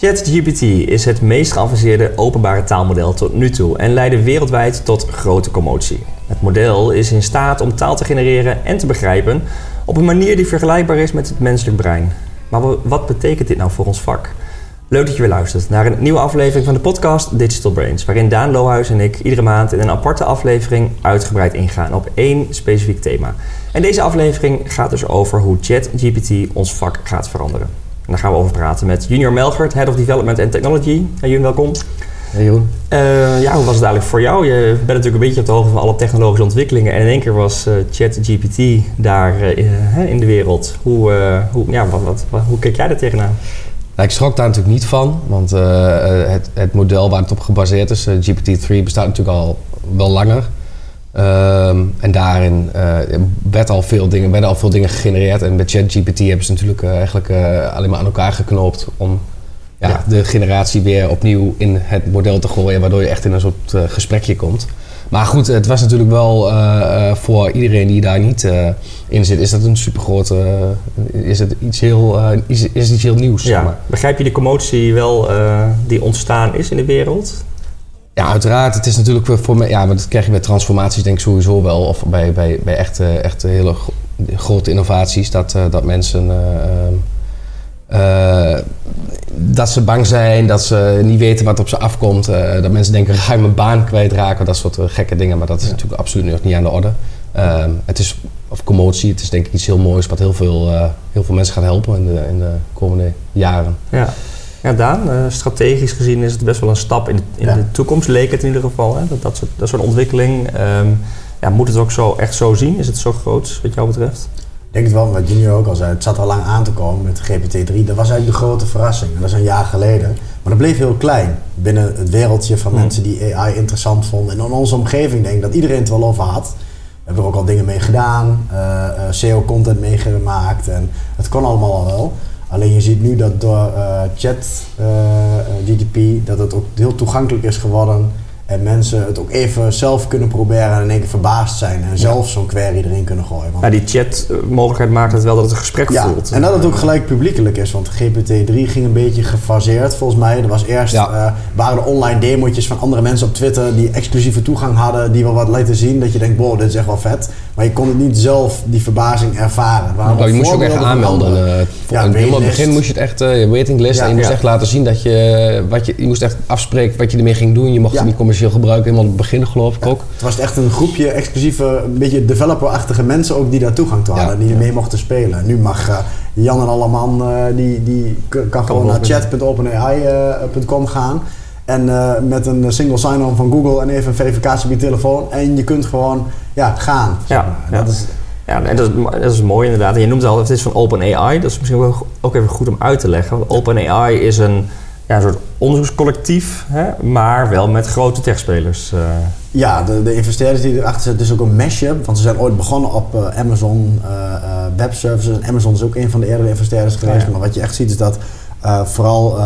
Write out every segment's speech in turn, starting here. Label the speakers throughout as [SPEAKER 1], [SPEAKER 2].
[SPEAKER 1] ChatGPT is het meest geavanceerde openbare taalmodel tot nu toe en leidde wereldwijd tot grote commotie. Het model is in staat om taal te genereren en te begrijpen op een manier die vergelijkbaar is met het menselijk brein. Maar wat betekent dit nou voor ons vak? Leuk dat je weer luistert naar een nieuwe aflevering van de podcast Digital Brains, waarin Daan Lohuis en ik iedere maand in een aparte aflevering uitgebreid ingaan op één specifiek thema. En deze aflevering gaat dus over hoe ChatGPT ons vak gaat veranderen. En daar gaan we over praten met Junior Melgert, Head of Development and Technology. Hey Jun, welkom.
[SPEAKER 2] Hey Jeroen.
[SPEAKER 1] Uh, ja, hoe was het eigenlijk voor jou? Je bent natuurlijk een beetje op de hoogte van alle technologische ontwikkelingen. En in één keer was uh, ChatGPT daar uh, in de wereld. Hoe, hoe, ja, wat, wat, hoe keek jij daar tegenaan?
[SPEAKER 2] Nou, ik schrok daar natuurlijk niet van. Want het, het, model waar het op gebaseerd is, GPT-3, bestaat natuurlijk al wel langer. Ehm, en daarin uh, werd al veel dingen, werden al veel dingen gegenereerd. En met ChatGPT hebben ze natuurlijk uh, eigenlijk uh, alleen maar aan elkaar geknoopt om ja, de generatie weer opnieuw in het model te gooien, waardoor je echt in een soort gesprekje komt. Maar goed, het was natuurlijk wel voor iedereen die daar niet in zit, is dat een supergrote, is het iets heel, is, is iets heel nieuws.
[SPEAKER 1] Ja. maar. Begrijp je de commotie wel die ontstaan is in de wereld?
[SPEAKER 2] Ja, uiteraard. Het is natuurlijk voor mij, ja, maar dat krijg je bij transformaties denk ik sowieso wel. Of bij, bij, bij echt, echt hele grote innovaties. Dat, uh, dat mensen. Uh, dat ze bang zijn, dat ze niet weten wat op ze afkomt. dat mensen denken, ga je mijn baan kwijtraken. Dat soort gekke dingen. Maar dat is natuurlijk absoluut nog niet aan de orde. Ehm, het is, of commotie, het is denk ik iets heel moois wat heel veel, heel veel mensen gaat helpen in de, in de komende jaren.
[SPEAKER 1] Ja. Ja, Daan, uh, strategisch gezien is het best wel een stap in de, in de toekomst, leek het in ieder geval. Hè? Dat, dat, soort, dat soort ontwikkeling. Um, ja, moet het ook zo, echt zo zien? Is het zo groot wat jou betreft?
[SPEAKER 3] Ik denk het wel, wat Junior ook al zei. Het zat al lang aan te komen met GPT-3. Dat was eigenlijk de grote verrassing. Dat is een jaar geleden. Maar dat bleef heel klein binnen het wereldje van mensen die AI interessant vonden. En in onze omgeving denk ik dat iedereen het wel over had. We hebben er ook al dingen mee gedaan. Uh, uh, SEO-content meegemaakt. En het kon allemaal al wel. Alleen je ziet nu dat door uh, chat uh, GDP dat het ook heel toegankelijk is geworden en mensen het ook even zelf kunnen proberen en in één keer verbaasd zijn. En zelf zo'n query erin kunnen gooien.
[SPEAKER 1] Want ja, die chat-mogelijkheid maakt het wel dat het een gesprek
[SPEAKER 3] ja,
[SPEAKER 1] voelt.
[SPEAKER 3] En dat het ook gelijk publiekelijk is. Want GPT-3 ging een beetje gefaseerd volgens mij. Er was eerst, uh, waren er online demo's van andere mensen op Twitter die exclusieve toegang hadden. Die wel wat lieten zien. Dat je denkt, wow, dit is echt wel vet. Maar je kon het niet zelf, die verbazing, ervaren.
[SPEAKER 2] Nou, je moest je ook echt aanmelden. Uh, ja, helemaal het begin moest je het echt, uh, waitinglist. Ja, en je moest echt laten zien dat je, wat je, je moest echt afspreken wat je ermee ging doen. Je mocht het niet commerciële gebruiken, helemaal op het begin geloof ik ook.
[SPEAKER 3] Het was echt een groepje exclusieve, een beetje developer-achtige mensen ook die daar toegang toe hadden, die mee mochten spelen. Nu mag uh, Jan en Alleman, uh, die, die kan gewoon naar chat.openai.com gaan. En uh, met een single sign-on van Google en even een verificatie op je telefoon. En je kunt gewoon ja, gaan.
[SPEAKER 1] Ja, ja. Dat is, ja, en dat is, dat is mooi inderdaad. En je noemt het al, het is van OpenAI. Dat is misschien ook even goed om uit te leggen. Want OpenAI is een ja, een soort onderzoekscollectief, hè, maar wel met grote techspelers. Uh.
[SPEAKER 3] Ja, de, de, investeerders die erachter zitten, is ook een mashup. Want ze zijn ooit begonnen op uh, Amazon uh, Web Services. En Amazon is ook een van de eerdere investeerders geweest. Ja. Maar wat je echt ziet is dat vooral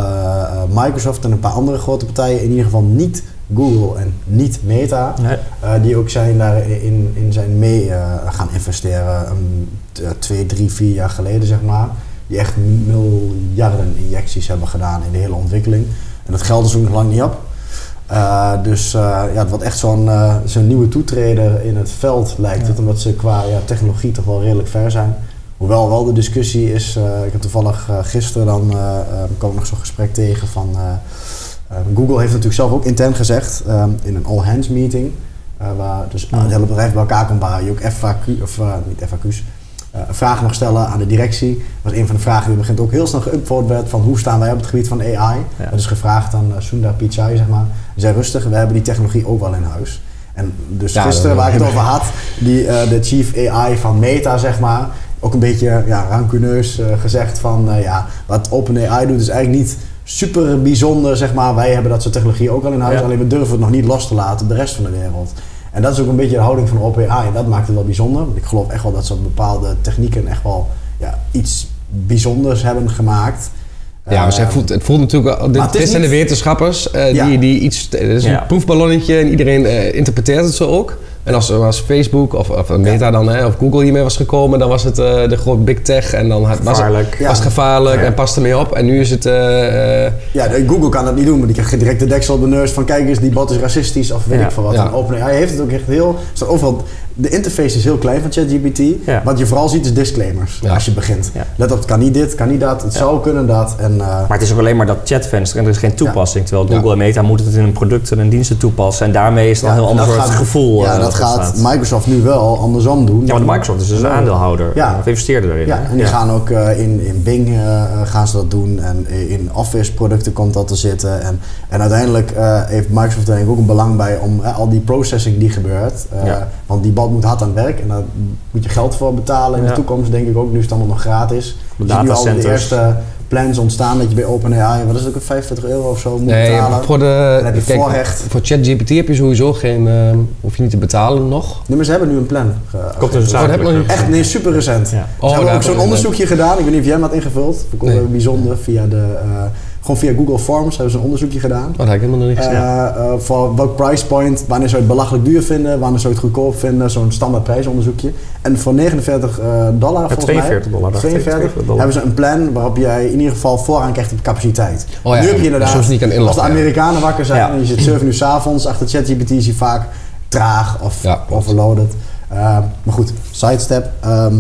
[SPEAKER 3] Microsoft en een paar andere grote partijen, in ieder geval niet Google en niet Meta, nee. die ook zijn daarin in zijn mee gaan investeren. Um, twee, drie, vier jaar geleden, zeg maar die echt miljarden injecties hebben gedaan in de hele ontwikkeling. En dat geld is ook nog lang niet op. Uh, dus uh, ja, het wordt echt zo'n uh, zo'n nieuwe toetreder in het veld lijkt het, omdat ze qua ja, technologie toch wel redelijk ver zijn. Hoewel wel de discussie is, ik heb toevallig gisteren dan kwam ik nog zo'n gesprek tegen van Google heeft natuurlijk zelf ook intern gezegd in een all hands meeting, waar dus het hele bedrijf bij elkaar komt, waar je ook FAQ, of niet FAQ's, vragen mag stellen aan de directie. Dat was een van de vragen die begint ook heel snel geüpvoerd werd van hoe staan wij op het gebied van AI. Dat is gevraagd aan uh, Sundar Pichai, zeg maar. Zij rustig, we hebben die technologie ook wel in huis. En dus gisteren, waar ik het over had, die, uh, de chief AI van Meta, zeg maar, ook een beetje ja, rancuneus gezegd van ja, wat OpenAI doet is eigenlijk niet super bijzonder, zeg maar. Wij hebben dat soort technologie ook al in huis, alleen we durven het nog niet los te laten op de rest van de wereld. En dat is ook een beetje de houding van OpenAI. En dat maakt het wel bijzonder. Want ik geloof echt wel dat ze bepaalde technieken echt wel ja, iets bijzonders hebben gemaakt.
[SPEAKER 2] Ja, maar voelt, het voelt natuurlijk... Dit, dit zijn de wetenschappers uh, die, die iets... Het is een proefballonnetje en iedereen uh, interpreteert het zo ook. En als, als Facebook of, of Meta dan, hè, of Google hiermee was gekomen, dan was het uh, de grote big tech en dan had, was het, was het gevaarlijk en paste mee op. En nu is het... eh, eh,
[SPEAKER 3] Ja, Google kan dat niet doen, maar die krijgt direct de deksel op de neus van kijk eens, die bot is racistisch of weet ik veel wat. OpenAI heeft het ook echt heel, staat overal, de interface is heel klein van ChatGPT.
[SPEAKER 1] Ja.
[SPEAKER 3] Wat je vooral ziet is disclaimers
[SPEAKER 2] Ja.
[SPEAKER 3] als je begint.
[SPEAKER 1] Ja.
[SPEAKER 3] Let op, het kan niet dit, kan niet dat, het zou kunnen dat. En, eh,
[SPEAKER 1] Maar het is ook alleen maar dat chatvenster en er is geen toepassing. Terwijl
[SPEAKER 2] Ja.
[SPEAKER 1] Google en Meta moeten het in hun producten en diensten toepassen. En daarmee is het
[SPEAKER 3] ja,
[SPEAKER 1] een heel ander soort
[SPEAKER 3] gaat-
[SPEAKER 1] gevoel.
[SPEAKER 3] Ja,
[SPEAKER 1] eh,
[SPEAKER 3] dat gaat. Microsoft nu wel andersom doen.
[SPEAKER 1] Ja, want Microsoft is dus een aandeelhouder.
[SPEAKER 3] Ja.
[SPEAKER 1] Of investeerder erin.
[SPEAKER 3] Ja,
[SPEAKER 1] hè?
[SPEAKER 3] en die gaan ook eh, in, in Bing gaan ze dat doen en in Office producten komt dat te zitten. En, en uiteindelijk eh, heeft Microsoft er denk ik ook een belang bij om al die processing die gebeurt. eh,
[SPEAKER 1] Ja.
[SPEAKER 3] Want die moet hard aan het werk en daar moet je geld voor betalen in
[SPEAKER 1] Ja.
[SPEAKER 3] de toekomst denk ik ook. Nu is het allemaal nog gratis. Je ziet nu al de eerste plans ontstaan dat je bij OpenAI, wat is het ook, 45 euro of zo moet
[SPEAKER 2] nee,
[SPEAKER 3] betalen.
[SPEAKER 2] voor de...
[SPEAKER 3] Dan heb je
[SPEAKER 2] kijk,
[SPEAKER 3] voorrecht.
[SPEAKER 2] Voor ChatGPT heb je sowieso geen... eh, hoef je niet te betalen nog.
[SPEAKER 3] Nee, maar ze hebben nu een plan. ge-
[SPEAKER 1] Komt dus een
[SPEAKER 2] niet
[SPEAKER 3] Echt, nee, super recent.
[SPEAKER 1] Ja.
[SPEAKER 2] Oh,
[SPEAKER 3] ze hebben ook zo'n onderzoekje gedaan. Ik weet niet of jij hem had ingevuld.
[SPEAKER 2] Nee.
[SPEAKER 3] wel bijzonder. Via de, eh, gewoon via Google Forms hebben ze een onderzoekje gedaan.
[SPEAKER 2] Oh, dat heb ik helemaal nog niet gezien.
[SPEAKER 3] Eh, eh, voor welk price point, wanneer zou je het belachelijk duur vinden, wanneer zou je het goedkoop vinden, zo'n standaard prijsonderzoekje. En voor 49 eh, dollar volgens
[SPEAKER 1] 42
[SPEAKER 3] mij,
[SPEAKER 1] dollar, dacht ik.
[SPEAKER 3] 42,
[SPEAKER 1] 42 dollar.
[SPEAKER 3] hebben ze een plan waarop jij in ieder geval vooraan krijgt op capaciteit.
[SPEAKER 2] Oh ja,
[SPEAKER 3] nu heb je inderdaad,
[SPEAKER 2] soms niet kan
[SPEAKER 3] als de
[SPEAKER 2] ja.
[SPEAKER 3] Amerikanen wakker zijn
[SPEAKER 1] Ja.
[SPEAKER 3] en je zit 7 uur 's avonds achter ChatGPT, is hij vaak traag of
[SPEAKER 2] Ja,
[SPEAKER 3] overloaded. Maar goed, sidestep. ehm,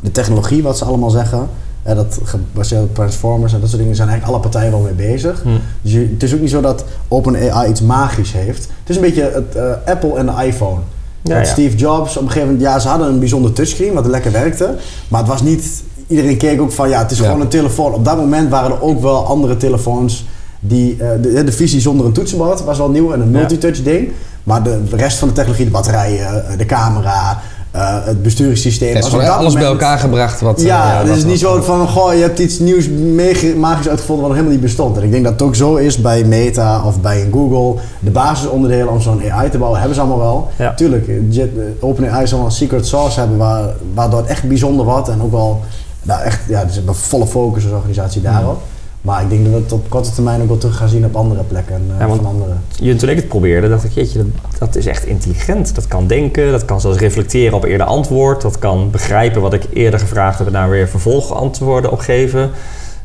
[SPEAKER 3] de technologie, wat ze allemaal zeggen, eh, dat gebaseerd op transformers en dat soort dingen, zijn eigenlijk alle partijen wel mee bezig.
[SPEAKER 1] Hm.
[SPEAKER 3] Dus je- het is ook niet zo dat OpenAI iets magisch heeft. Het is een beetje het eh, Apple en de iPhone.
[SPEAKER 1] Ja.
[SPEAKER 3] Steve Jobs op een gegeven moment, ja, ze hadden een bijzonder touchscreen wat lekker werkte, maar het was niet. Iedereen keek ook van ja, het is
[SPEAKER 2] Ja.
[SPEAKER 3] gewoon een telefoon. Op dat moment waren er ook wel andere telefoons die eh, de, de visie zonder een toetsenbord was wel nieuw en een
[SPEAKER 1] Ja.
[SPEAKER 3] multitouch ding. Maar de rest van de technologie, de batterijen, eh, de camera, eh, het besturingssysteem.
[SPEAKER 2] Het is
[SPEAKER 3] dat
[SPEAKER 2] alles bij elkaar gebracht. Wat,
[SPEAKER 3] ja, het
[SPEAKER 2] wat-
[SPEAKER 3] is niet zo van, goh, je hebt iets nieuws magisch uitgevonden wat nog helemaal niet bestond. En ik denk dat het ook zo is bij Meta of bij Google. De basisonderdelen om zo'n AI te bouwen hebben ze allemaal wel.
[SPEAKER 1] Ja.
[SPEAKER 3] Tuurlijk, OpenAI zal wel een secret sauce hebben waar, waardoor het echt bijzonder wordt. En ook wel, nou echt, ja, dus een volle focus als organisatie daarop. Maar ik denk dat we het op korte termijn ook wel terug gaan zien op andere plekken eh,
[SPEAKER 1] Ja, want-
[SPEAKER 3] van andere.
[SPEAKER 1] Je, toen ik het probeerde, dacht ik, jeetje, dat, dat is echt intelligent. Dat kan denken, dat kan zelfs reflecteren op eerder antwoord. Dat kan begrijpen wat ik eerder gevraagd heb en daar weer vervolgantwoorden op geven.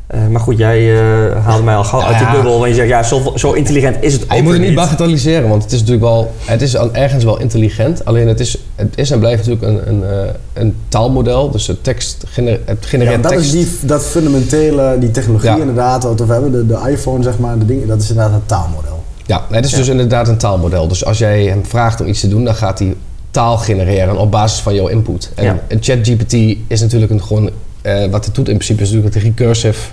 [SPEAKER 1] Eh, maar goed, jij eh, haalde mij al gauw uit de
[SPEAKER 2] Ja.
[SPEAKER 1] bubbel. Want je zegt, ja, zo, zo intelligent is het ook
[SPEAKER 2] je moet het niet bagatelliseren, want het is natuurlijk wel, het is aan- ergens wel intelligent. Alleen het is, het is en blijft natuurlijk een, een, eh, een taalmodel. Dus het tekst gener, het genereert
[SPEAKER 3] Ja, dat
[SPEAKER 2] tekst.
[SPEAKER 3] is die, dat fundamentele, die technologie
[SPEAKER 2] Ja.
[SPEAKER 3] inderdaad, wat we hebben, de, de iPhone zeg maar, de dingen, dat is inderdaad het taalmodel.
[SPEAKER 2] Ja, het is
[SPEAKER 1] Ja.
[SPEAKER 2] dus inderdaad een taalmodel. Dus als jij hem vraagt om iets te doen, dan gaat hij taal genereren op basis van jouw input. En
[SPEAKER 1] Ja.
[SPEAKER 2] een ChatGPT is natuurlijk een gewoon, eh, wat het doet in principe is natuurlijk het recursive,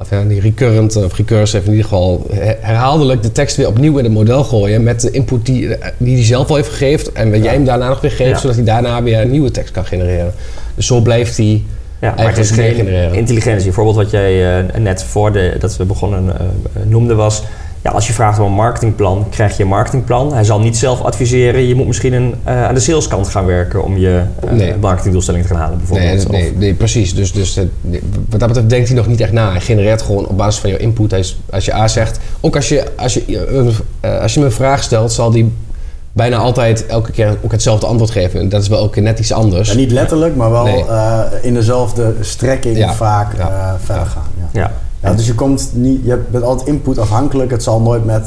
[SPEAKER 2] of ja, die recurrent of recursive in ieder geval her- herhaaldelijk de tekst weer opnieuw in het model gooien met de input die, die hij zelf al heeft gegeven en wat jij hem daarna nog weer geeft,
[SPEAKER 1] Ja.
[SPEAKER 2] zodat hij daarna weer een nieuwe tekst kan genereren. Dus zo blijft hij
[SPEAKER 1] Ja, maar het is
[SPEAKER 2] eigenlijk
[SPEAKER 1] geen
[SPEAKER 2] genereren.
[SPEAKER 1] intelligentie. Een voorbeeld wat jij eh, net voor de, dat we begonnen eh, noemde was... Ja, als je vraagt om een marketingplan, krijg je een marketingplan. Hij zal niet zelf adviseren. Je moet misschien een, eh, aan de saleskant gaan werken om je eh,
[SPEAKER 2] Nee.
[SPEAKER 1] marketingdoelstelling te gaan halen
[SPEAKER 2] Nee,
[SPEAKER 1] bijvoorbeeld.
[SPEAKER 2] dat- nee, nee, precies. Dus, dus het- wat dat betreft denkt hij nog niet echt na. Hij genereert gewoon op basis van jouw input. Hij is- als je A zegt, ook als je, als je, eh, als je me een vraag stelt, zal hij bijna altijd elke keer ook hetzelfde antwoord geven. En dat is wel elke keer net iets anders.
[SPEAKER 3] Ja, niet letterlijk, maar wel
[SPEAKER 2] Nee.
[SPEAKER 3] eh, in dezelfde strekking
[SPEAKER 2] Ja.
[SPEAKER 3] vaak
[SPEAKER 2] Ja.
[SPEAKER 3] eh, verder
[SPEAKER 2] Ja.
[SPEAKER 3] gaan. Ja.
[SPEAKER 1] Ja.
[SPEAKER 3] Dus je komt niet, je bent altijd input afhankelijk. Het zal nooit met.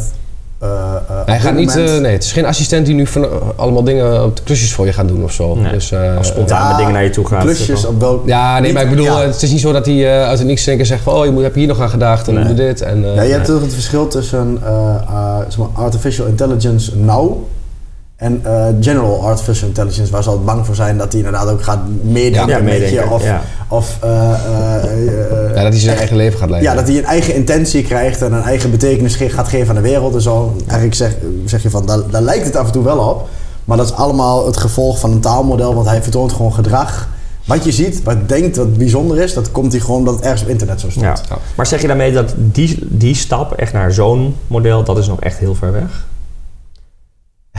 [SPEAKER 3] eh, eh,
[SPEAKER 2] hij gaat niet, eh, nee, het is geen assistent die nu van, allemaal dingen op de klusjes voor je gaat doen of zo.
[SPEAKER 1] Nee.
[SPEAKER 2] Dus, eh,
[SPEAKER 3] Ja,
[SPEAKER 1] met dingen naar je toe gaat.
[SPEAKER 3] Klusjes op welk.
[SPEAKER 2] ja, nee,
[SPEAKER 3] niet-
[SPEAKER 2] maar ik bedoel,
[SPEAKER 3] ja.
[SPEAKER 2] het is niet zo dat hij eh, uit het niks denken zegt van, oh, je moet, heb je hier nog aan gedacht en
[SPEAKER 1] Nee.
[SPEAKER 2] doe dit. En, eh,
[SPEAKER 3] Ja, je hebt toch het verschil tussen eh, eh, zeg maar artificial intelligence nou en eh, general artificial intelligence, waar ze al bang voor zijn dat hij inderdaad ook gaat meedenken
[SPEAKER 1] Ja,
[SPEAKER 3] met je. Of,
[SPEAKER 1] ja.
[SPEAKER 3] of eh, eh,
[SPEAKER 2] ja, dat hij zijn eigen leven gaat leiden.
[SPEAKER 3] Ja, dat hij een eigen intentie krijgt en een eigen betekenis ge- gaat geven aan de wereld en zo. Eigenlijk zeg, zeg je van, daar, daar lijkt het af en toe wel op. Maar dat is allemaal het gevolg van een taalmodel, want hij vertoont gewoon gedrag. Wat je ziet, wat je denkt wat bijzonder is, dat komt hij gewoon omdat het ergens op internet zo stond.
[SPEAKER 1] Maar zeg je daarmee dat die, die stap echt naar zo'n model, dat is nog echt heel ver weg?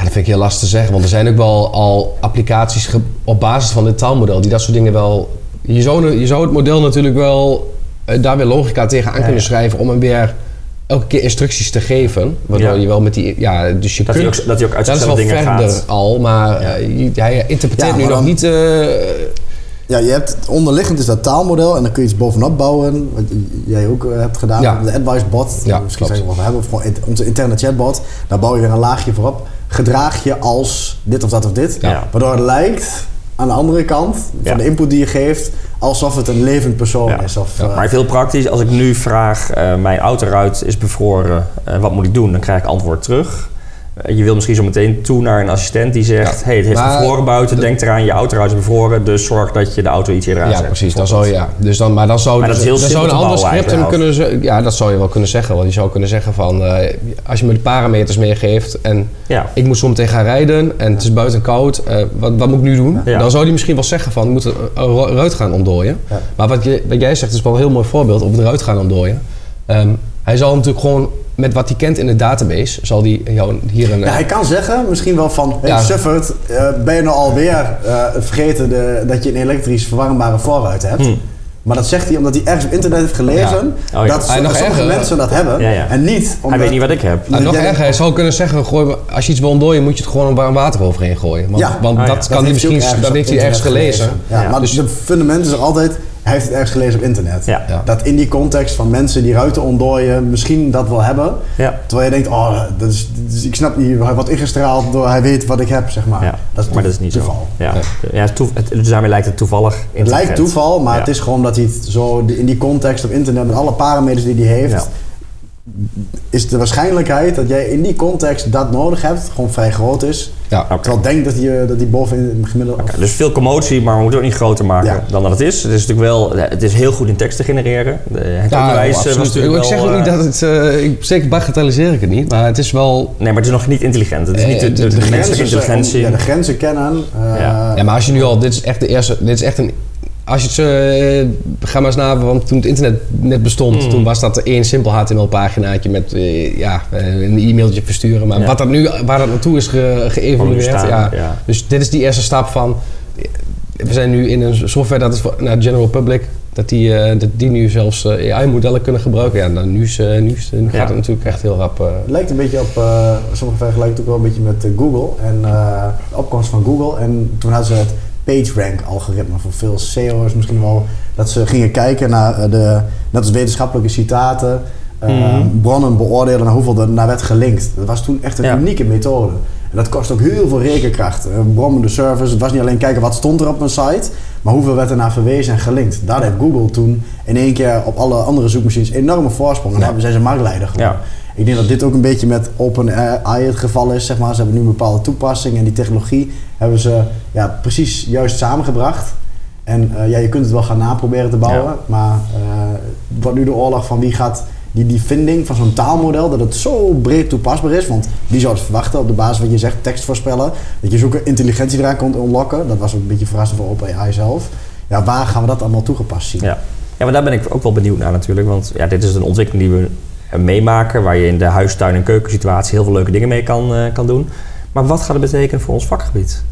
[SPEAKER 2] Ja, dat vind ik heel lastig te zeggen, want er zijn ook wel al applicaties op basis van dit taalmodel die dat soort dingen wel. Je zou, je zou het model natuurlijk wel eh, daar weer logica tegenaan
[SPEAKER 1] Ja,
[SPEAKER 2] kunnen
[SPEAKER 1] ja.
[SPEAKER 2] schrijven om hem weer elke keer instructies te geven. Waardoor
[SPEAKER 1] Ja.
[SPEAKER 2] je wel met die... Ja, dus je
[SPEAKER 1] Dat hij
[SPEAKER 2] kunt...
[SPEAKER 1] ook, dat hij ook uit
[SPEAKER 2] dat is
[SPEAKER 1] zichzelf
[SPEAKER 2] wel
[SPEAKER 1] dingen
[SPEAKER 2] verder
[SPEAKER 1] gaat.
[SPEAKER 2] al, maar
[SPEAKER 1] Ja.
[SPEAKER 2] je- hij interpreteert
[SPEAKER 3] Ja,
[SPEAKER 2] nu
[SPEAKER 3] maar
[SPEAKER 2] nog
[SPEAKER 3] dan-
[SPEAKER 2] niet... eh,
[SPEAKER 3] Ja, je hebt onderliggend is dat taalmodel en dan kun je iets bovenop bouwen. Wat jij ook hebt gedaan.
[SPEAKER 2] Ja.
[SPEAKER 3] De advice bot.
[SPEAKER 2] Ja,
[SPEAKER 3] misschien
[SPEAKER 2] klopt.
[SPEAKER 3] zeggen we wat we hebben. Of gewoon onze interne chatbot. Daar bouw je weer een laagje voor op. Gedraag je als dit of dat of dit.
[SPEAKER 1] Ja.
[SPEAKER 3] Waardoor het lijkt aan de andere kant van
[SPEAKER 1] Ja.
[SPEAKER 3] de input die je geeft. Alsof het een levend persoon
[SPEAKER 1] Ja.
[SPEAKER 3] is. Of,
[SPEAKER 2] Ja,
[SPEAKER 3] eh,
[SPEAKER 1] Maar heel praktisch, als ik nu vraag, eh, mijn autoruit is bevroren, eh, wat moet ik doen? Dan krijg ik antwoord terug. Je wil misschien zo meteen toe naar een assistent die zegt,
[SPEAKER 2] Ja.
[SPEAKER 1] hey, het heeft
[SPEAKER 2] Maar
[SPEAKER 1] bevroren buiten,
[SPEAKER 2] de-
[SPEAKER 1] denk eraan, je autoruit is bevroren, dus zorg dat je de auto iets eerder
[SPEAKER 2] ja,
[SPEAKER 1] aanzet.
[SPEAKER 2] precies. Dan zou ja. dus dan, maar dan zou,
[SPEAKER 1] Maar dat is heel
[SPEAKER 2] dan zou een ander script hem kunnen... ze- Ja, dat zou je wel kunnen zeggen. Want je zou kunnen zeggen van... eh, als je me de parameters meegeeft en
[SPEAKER 1] Ja,
[SPEAKER 2] ik moet zo meteen gaan rijden en het is buiten koud, eh, wat, wat moet ik nu doen?
[SPEAKER 1] Ja.
[SPEAKER 2] Dan zou hij misschien wel zeggen van, we moeten een ru- ruit gaan ontdooien.
[SPEAKER 3] Ja.
[SPEAKER 2] Maar wat, je, wat jij zegt is wel een heel mooi voorbeeld op de ruit gaan ontdooien. Ehm, hij zal natuurlijk gewoon met wat hij kent in de database, zal hij jou hier een...
[SPEAKER 3] Ja, hij kan zeggen, misschien wel van, hey,
[SPEAKER 2] Ja.
[SPEAKER 3] Suffert, eh, ben je nou alweer eh vergeten de, dat je een elektrisch verwarmbare voorruit hebt?
[SPEAKER 1] Hm.
[SPEAKER 3] Maar dat zegt hij omdat hij ergens op internet heeft gelezen
[SPEAKER 1] Ja. Oh ja.
[SPEAKER 3] dat
[SPEAKER 2] nog
[SPEAKER 3] sommige
[SPEAKER 2] erger.
[SPEAKER 3] mensen dat hebben.
[SPEAKER 1] Ja, ja.
[SPEAKER 3] En niet omdat...
[SPEAKER 1] hij weet niet wat ik heb.
[SPEAKER 2] Nou, nog
[SPEAKER 3] jij-
[SPEAKER 2] erger, hij zou kunnen zeggen, gooi, als je iets wil ontdooien, moet je het gewoon een warm water overheen gooien. Want,
[SPEAKER 3] Ja.
[SPEAKER 2] want
[SPEAKER 1] ja.
[SPEAKER 2] dat
[SPEAKER 1] Dat
[SPEAKER 2] kan hij
[SPEAKER 3] heeft
[SPEAKER 2] misschien, dat heeft hij ergens gelezen.
[SPEAKER 3] Ja,
[SPEAKER 1] Ja.
[SPEAKER 3] maar
[SPEAKER 2] Dus-
[SPEAKER 3] het fundament is er altijd, hij heeft het ergens gelezen op internet.
[SPEAKER 1] Ja.
[SPEAKER 2] Ja.
[SPEAKER 3] Dat in die context van mensen die ruiten ontdooien misschien dat wel hebben.
[SPEAKER 1] Ja.
[SPEAKER 3] Terwijl je denkt, oh, dat is, dat is- ik snap niet, hij wordt ingestraald door hij weet wat ik heb, zeg maar.
[SPEAKER 1] Ja.
[SPEAKER 3] Dat is
[SPEAKER 1] maar dat is niet
[SPEAKER 3] toeval.
[SPEAKER 1] zo. Ja. Ja. het, dus daarmee lijkt het toevallig
[SPEAKER 3] Het lijkt toeval, maar
[SPEAKER 1] Ja.
[SPEAKER 3] het is gewoon dat hij het zo in die context op internet met alle parameters die hij heeft,
[SPEAKER 1] Ja.
[SPEAKER 3] Is de waarschijnlijkheid dat jij in die context dat nodig hebt gewoon vrij groot is.
[SPEAKER 2] Ja.
[SPEAKER 3] Terwijl ik denk dat hij, dat hij boven in het gemiddelde...
[SPEAKER 1] Dus veel commotie, maar we moeten het ook niet groter maken
[SPEAKER 3] Ja.
[SPEAKER 1] dan dat het is. Het is natuurlijk wel, het is heel goed in tekst te genereren. Het
[SPEAKER 2] Ja,
[SPEAKER 1] onderwijs eh, was
[SPEAKER 2] absoluut.
[SPEAKER 1] natuurlijk
[SPEAKER 2] Ik zeg ook niet
[SPEAKER 1] eh,
[SPEAKER 2] dat het... eh, ik, zeker bagatelliseer ik het niet, maar het is wel...
[SPEAKER 1] Nee, maar het is nog niet intelligent. Het is niet de, de,
[SPEAKER 2] de- de
[SPEAKER 1] menselijke intelligentie.
[SPEAKER 3] Ja, de grenzen kennen. eh,
[SPEAKER 1] Ja.
[SPEAKER 2] Ja, maar als je nu al... Dit is echt de eerste... Dit is echt een... Als je het zo... eh, ga maar eens na, want toen het internet net bestond,
[SPEAKER 1] Mm.
[SPEAKER 2] toen was dat één simpel HTML-paginaatje met eh, ja, eh, een e-mailtje versturen. Maar
[SPEAKER 1] Ja.
[SPEAKER 2] wat dat nu, waar dat naartoe is ge, geëvolueerd, ja. Dus dit is die eerste stap van... We zijn nu in een software dat is voor, naar de general public, dat die, eh, dat die nu zelfs eh, AI-modellen kunnen gebruiken. Ja, dan nu, is, eh, nu, is, nu gaat het natuurlijk echt heel rap. eh,
[SPEAKER 3] Het lijkt een beetje op, eh sommige vergelijken het ook wel een beetje met Google en eh, de opkomst van Google. En toen hadden ze het PageRank-algoritme voor veel SEO's misschien wel. Dat ze gingen kijken naar eh, de, net als wetenschappelijke citaten, eh,
[SPEAKER 1] Mhm.
[SPEAKER 3] bronnen beoordelen naar hoeveel er naar werd gelinkt. Dat was toen echt een
[SPEAKER 1] Ja.
[SPEAKER 3] unieke methode. En dat kost ook heel veel rekenkracht. Een brommende service. Het was niet alleen kijken wat stond er op een site, maar hoeveel werd er naar verwezen en gelinkt. Daar heeft Google toen in één keer op alle andere zoekmachines enorme voorsprong. En
[SPEAKER 2] Ja.
[SPEAKER 3] daar zijn ze marktleider geworden.
[SPEAKER 1] Ja.
[SPEAKER 3] Ik denk dat dit ook een beetje met OpenAI het geval is. Zeg maar. Ze hebben nu een bepaalde toepassing en die technologie hebben ze ja, precies juist samengebracht. En eh, ja, je kunt het wel gaan naproberen te bouwen,
[SPEAKER 1] Ja.
[SPEAKER 3] maar eh, het wordt nu de oorlog van wie gaat die, die vinding van zo'n taalmodel, dat het zo breed toepasbaar is. Want wie zou het verwachten op de basis van wat je zegt, tekst voorspellen, dat je zulke intelligentie eraan kunt unlocken. Dat was ook een beetje verrassend voor OpenAI zelf. Ja, waar gaan we dat allemaal toegepast zien?
[SPEAKER 1] Ja. ja, maar daar ben ik ook wel benieuwd naar natuurlijk. Want ja, dit is een ontwikkeling die we eh, meemaken... waar je in de huistuin- en keukensituatie heel veel leuke dingen mee kan, eh, kan doen. Maar wat gaat het betekenen voor ons vakgebied?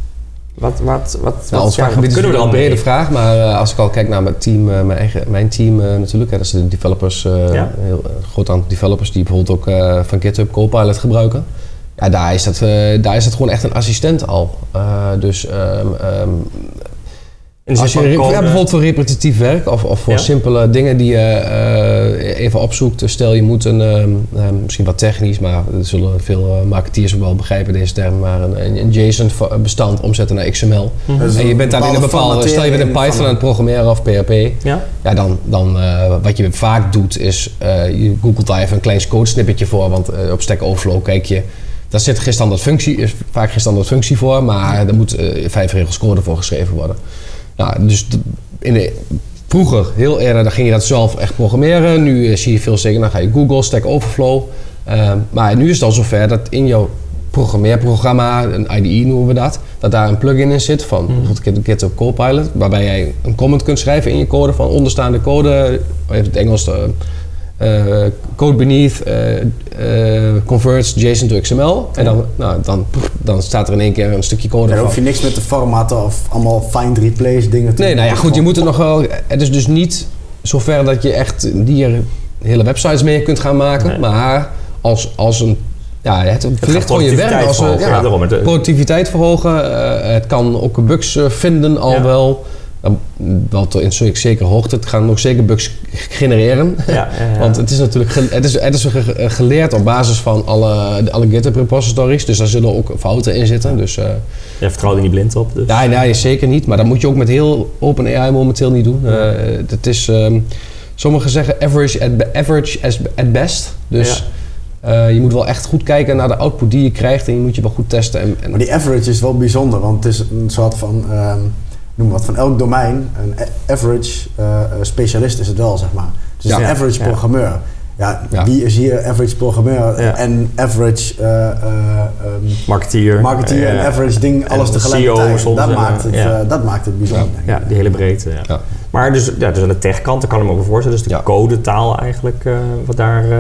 [SPEAKER 1] Wat, wat, wat,
[SPEAKER 2] Nou,
[SPEAKER 1] wat-
[SPEAKER 2] ons
[SPEAKER 1] ja,
[SPEAKER 2] vakgebied
[SPEAKER 1] wat
[SPEAKER 2] is
[SPEAKER 1] kunnen we
[SPEAKER 2] wel
[SPEAKER 1] dan
[SPEAKER 2] een brede
[SPEAKER 1] mee?
[SPEAKER 2] vraag, maar eh, als ik al kijk naar mijn team, eh, mijn, eigen, mijn team eh, natuurlijk, hè, dat zijn de developers, eh,
[SPEAKER 1] Ja.
[SPEAKER 2] een heel groot aantal developers die bijvoorbeeld ook eh, van GitHub Copilot gebruiken. Ja, daar is dat, eh, daar is dat gewoon echt een assistent al. Eh, dus ehm, Als je ja,
[SPEAKER 1] code-
[SPEAKER 2] bijvoorbeeld voor repetitief werk of, of voor
[SPEAKER 1] Ja.
[SPEAKER 2] simpele dingen die je eh, even opzoekt. Stel je moet een, ehm, ehm, misschien wat technisch, maar dat zullen veel eh, marketeers wel begrijpen deze term, maar een, een- een JSON-bestand omzetten naar XML.
[SPEAKER 1] Mhm.
[SPEAKER 2] En je bent dan in een bepaalde, stel je bent in Python aan het programmeren of PHP,
[SPEAKER 1] Ja?
[SPEAKER 2] ja, dan, dan eh, wat je vaak doet is, eh, je googelt daar even een klein codesnippetje voor, want op Stack Overflow kijk je, daar zit geen standaard functie, is vaak geen standaard functie voor, maar er moet vijf regels code voor geschreven worden. Nou, dus in de, vroeger, heel eerder, dan ging je dat zelf echt programmeren. Nu eh, zie je veel zeker, dan ga je Google, Stack Overflow. Eh, maar nu is het al zover dat in jouw programmeerprogramma, een IDE noemen we dat, dat daar een plugin in zit van bijvoorbeeld Git- GitHub Copilot, waarbij jij een comment kunt schrijven in je code van onderstaande code, even het Engels, eh, code beneath eh, eh, converts JSON to XML. En dan, nou, dan, dan staat er in één keer een stukje code
[SPEAKER 3] Daar
[SPEAKER 2] van.
[SPEAKER 3] hoef je niks met de formatten of allemaal find replace dingen te
[SPEAKER 2] Nee, nou ja, goed, je moet het nog wel. Het is dus niet zover dat je echt dier hele websites mee kunt gaan maken.
[SPEAKER 1] Nee.
[SPEAKER 2] Maar als, als een... Ja, het verlicht gewoon je werk.
[SPEAKER 1] productiviteit
[SPEAKER 2] Als
[SPEAKER 1] verhogen,
[SPEAKER 2] ja,
[SPEAKER 1] ja, daarom. Het-
[SPEAKER 2] productiviteit verhogen. eh, het kan ook bugs eh, vinden al
[SPEAKER 1] Ja.
[SPEAKER 2] wel. Dan, wel tot in zekere hoogte. Het gaan ook zeker bugs genereren.
[SPEAKER 1] Ja, ja, ja.
[SPEAKER 2] Want het is natuurlijk ge- het is, het is ge- geleerd op basis van alle, alle GitHub repositories. Dus daar zullen ook fouten in zitten. Dus eh,
[SPEAKER 1] Jij vertrouwt er niet blind op. Dus.
[SPEAKER 2] ja, nee, zeker niet. Maar dat moet je ook met heel OpenAI momenteel niet doen. Eh, het is, ehm, sommigen zeggen average at, be- average as, at best. Dus eh, je moet wel echt goed kijken naar de output die je krijgt. En je moet je wel goed testen. En, en
[SPEAKER 3] Maar die average is wel bijzonder, want het is een soort van, ehm, noem wat, van elk domein, een average eh, eh, specialist is het wel, zeg maar. Dus
[SPEAKER 2] Ja.
[SPEAKER 3] een average
[SPEAKER 1] Ja.
[SPEAKER 3] programmeur. Ja,
[SPEAKER 2] Ja.
[SPEAKER 3] wie is hier average programmeur
[SPEAKER 1] Ja.
[SPEAKER 3] en average eh, eh, ehm,
[SPEAKER 1] Marketeer.
[SPEAKER 3] marketeer en average ding,
[SPEAKER 1] En
[SPEAKER 3] alles
[SPEAKER 1] CEO
[SPEAKER 3] tegelijkertijd.
[SPEAKER 1] soms,
[SPEAKER 3] dat, maakt het,
[SPEAKER 1] ja.
[SPEAKER 3] eh, dat maakt het bijzonder.
[SPEAKER 1] Ja, die hele breedte. Ja.
[SPEAKER 2] Ja.
[SPEAKER 1] Maar dus, ja, dus aan de techkant, daar kan ik me ook voorstellen. Dus de
[SPEAKER 2] Ja.
[SPEAKER 1] codetaal eigenlijk, eh, wat daar, eh,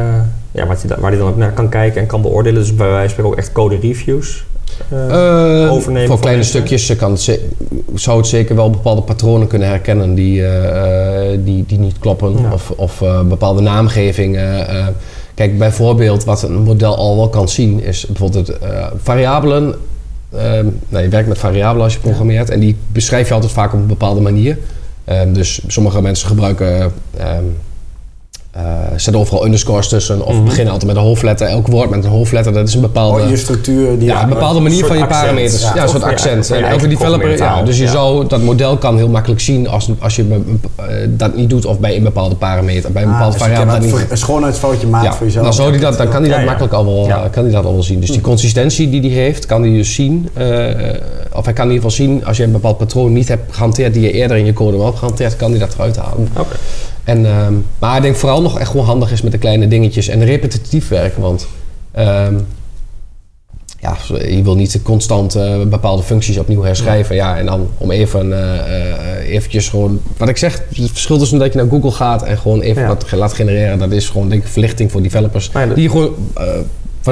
[SPEAKER 1] ja, wat waar hij dan ook naar kan kijken en kan beoordelen. Dus bij wijze van spreken ook echt code reviews. eh,
[SPEAKER 2] Eh,
[SPEAKER 1] overnemen
[SPEAKER 2] Voor kleine
[SPEAKER 1] mensen?
[SPEAKER 2] stukjes kan het zou het zeker wel bepaalde patronen kunnen herkennen die, eh, die, die niet kloppen.
[SPEAKER 1] Ja.
[SPEAKER 2] Of, of bepaalde naamgeving. eh. kijk, bijvoorbeeld wat een model al wel kan zien is bijvoorbeeld variabelen. Ehm, nou, je werkt met variabelen als je programmeert en die beschrijf je altijd vaak op een bepaalde manier. Ehm, dus sommige mensen gebruiken. Eh, zetten overal underscores tussen of
[SPEAKER 1] Mhm.
[SPEAKER 2] beginnen altijd met een hoofdletter. Elk woord met een hoofdletter, dat is een bepaalde.
[SPEAKER 3] Oh, je structuur die
[SPEAKER 2] Ja, een bepaalde manier van je
[SPEAKER 1] accent.
[SPEAKER 2] parameters.
[SPEAKER 3] Ja,
[SPEAKER 2] Ja, een soort
[SPEAKER 1] ja,
[SPEAKER 2] accent. en elke developer, ja. Dus je
[SPEAKER 1] Ja.
[SPEAKER 2] zou, dat model kan heel makkelijk zien als, als je eh, dat niet doet of bij een bepaalde parameter, bij een
[SPEAKER 3] Ah,
[SPEAKER 2] bepaalde
[SPEAKER 3] dus
[SPEAKER 2] variabele niet.
[SPEAKER 3] een schoonheidsfoutje maakt
[SPEAKER 2] Ja,
[SPEAKER 3] voor jezelf.
[SPEAKER 2] dan, zou die dat, dan kan hij dat
[SPEAKER 1] Ja, ja.
[SPEAKER 2] makkelijk al wel,
[SPEAKER 1] Ja.
[SPEAKER 2] eh, kan hij dat al wel zien. Dus die consistentie die hij heeft, kan hij dus zien. of hij kan in ieder geval zien als je een bepaald patroon niet hebt gehanteerd die je eerder in je code wel hebt gehanteerd, kan hij dat eruit halen.
[SPEAKER 1] Oké.
[SPEAKER 2] En, ehm, maar ik denk vooral nog echt gewoon handig is met de kleine dingetjes en repetitief werken. Want ehm, ja, je wil niet constant eh, bepaalde functies opnieuw herschrijven. Ja, en dan om even eh, eh, eventjes gewoon... Wat ik zeg, het verschil tussen dat je naar Google gaat en gewoon even
[SPEAKER 1] Ja.
[SPEAKER 2] wat laat genereren. Dat is gewoon denk ik verlichting voor developers.
[SPEAKER 1] Ja,
[SPEAKER 2] die gewoon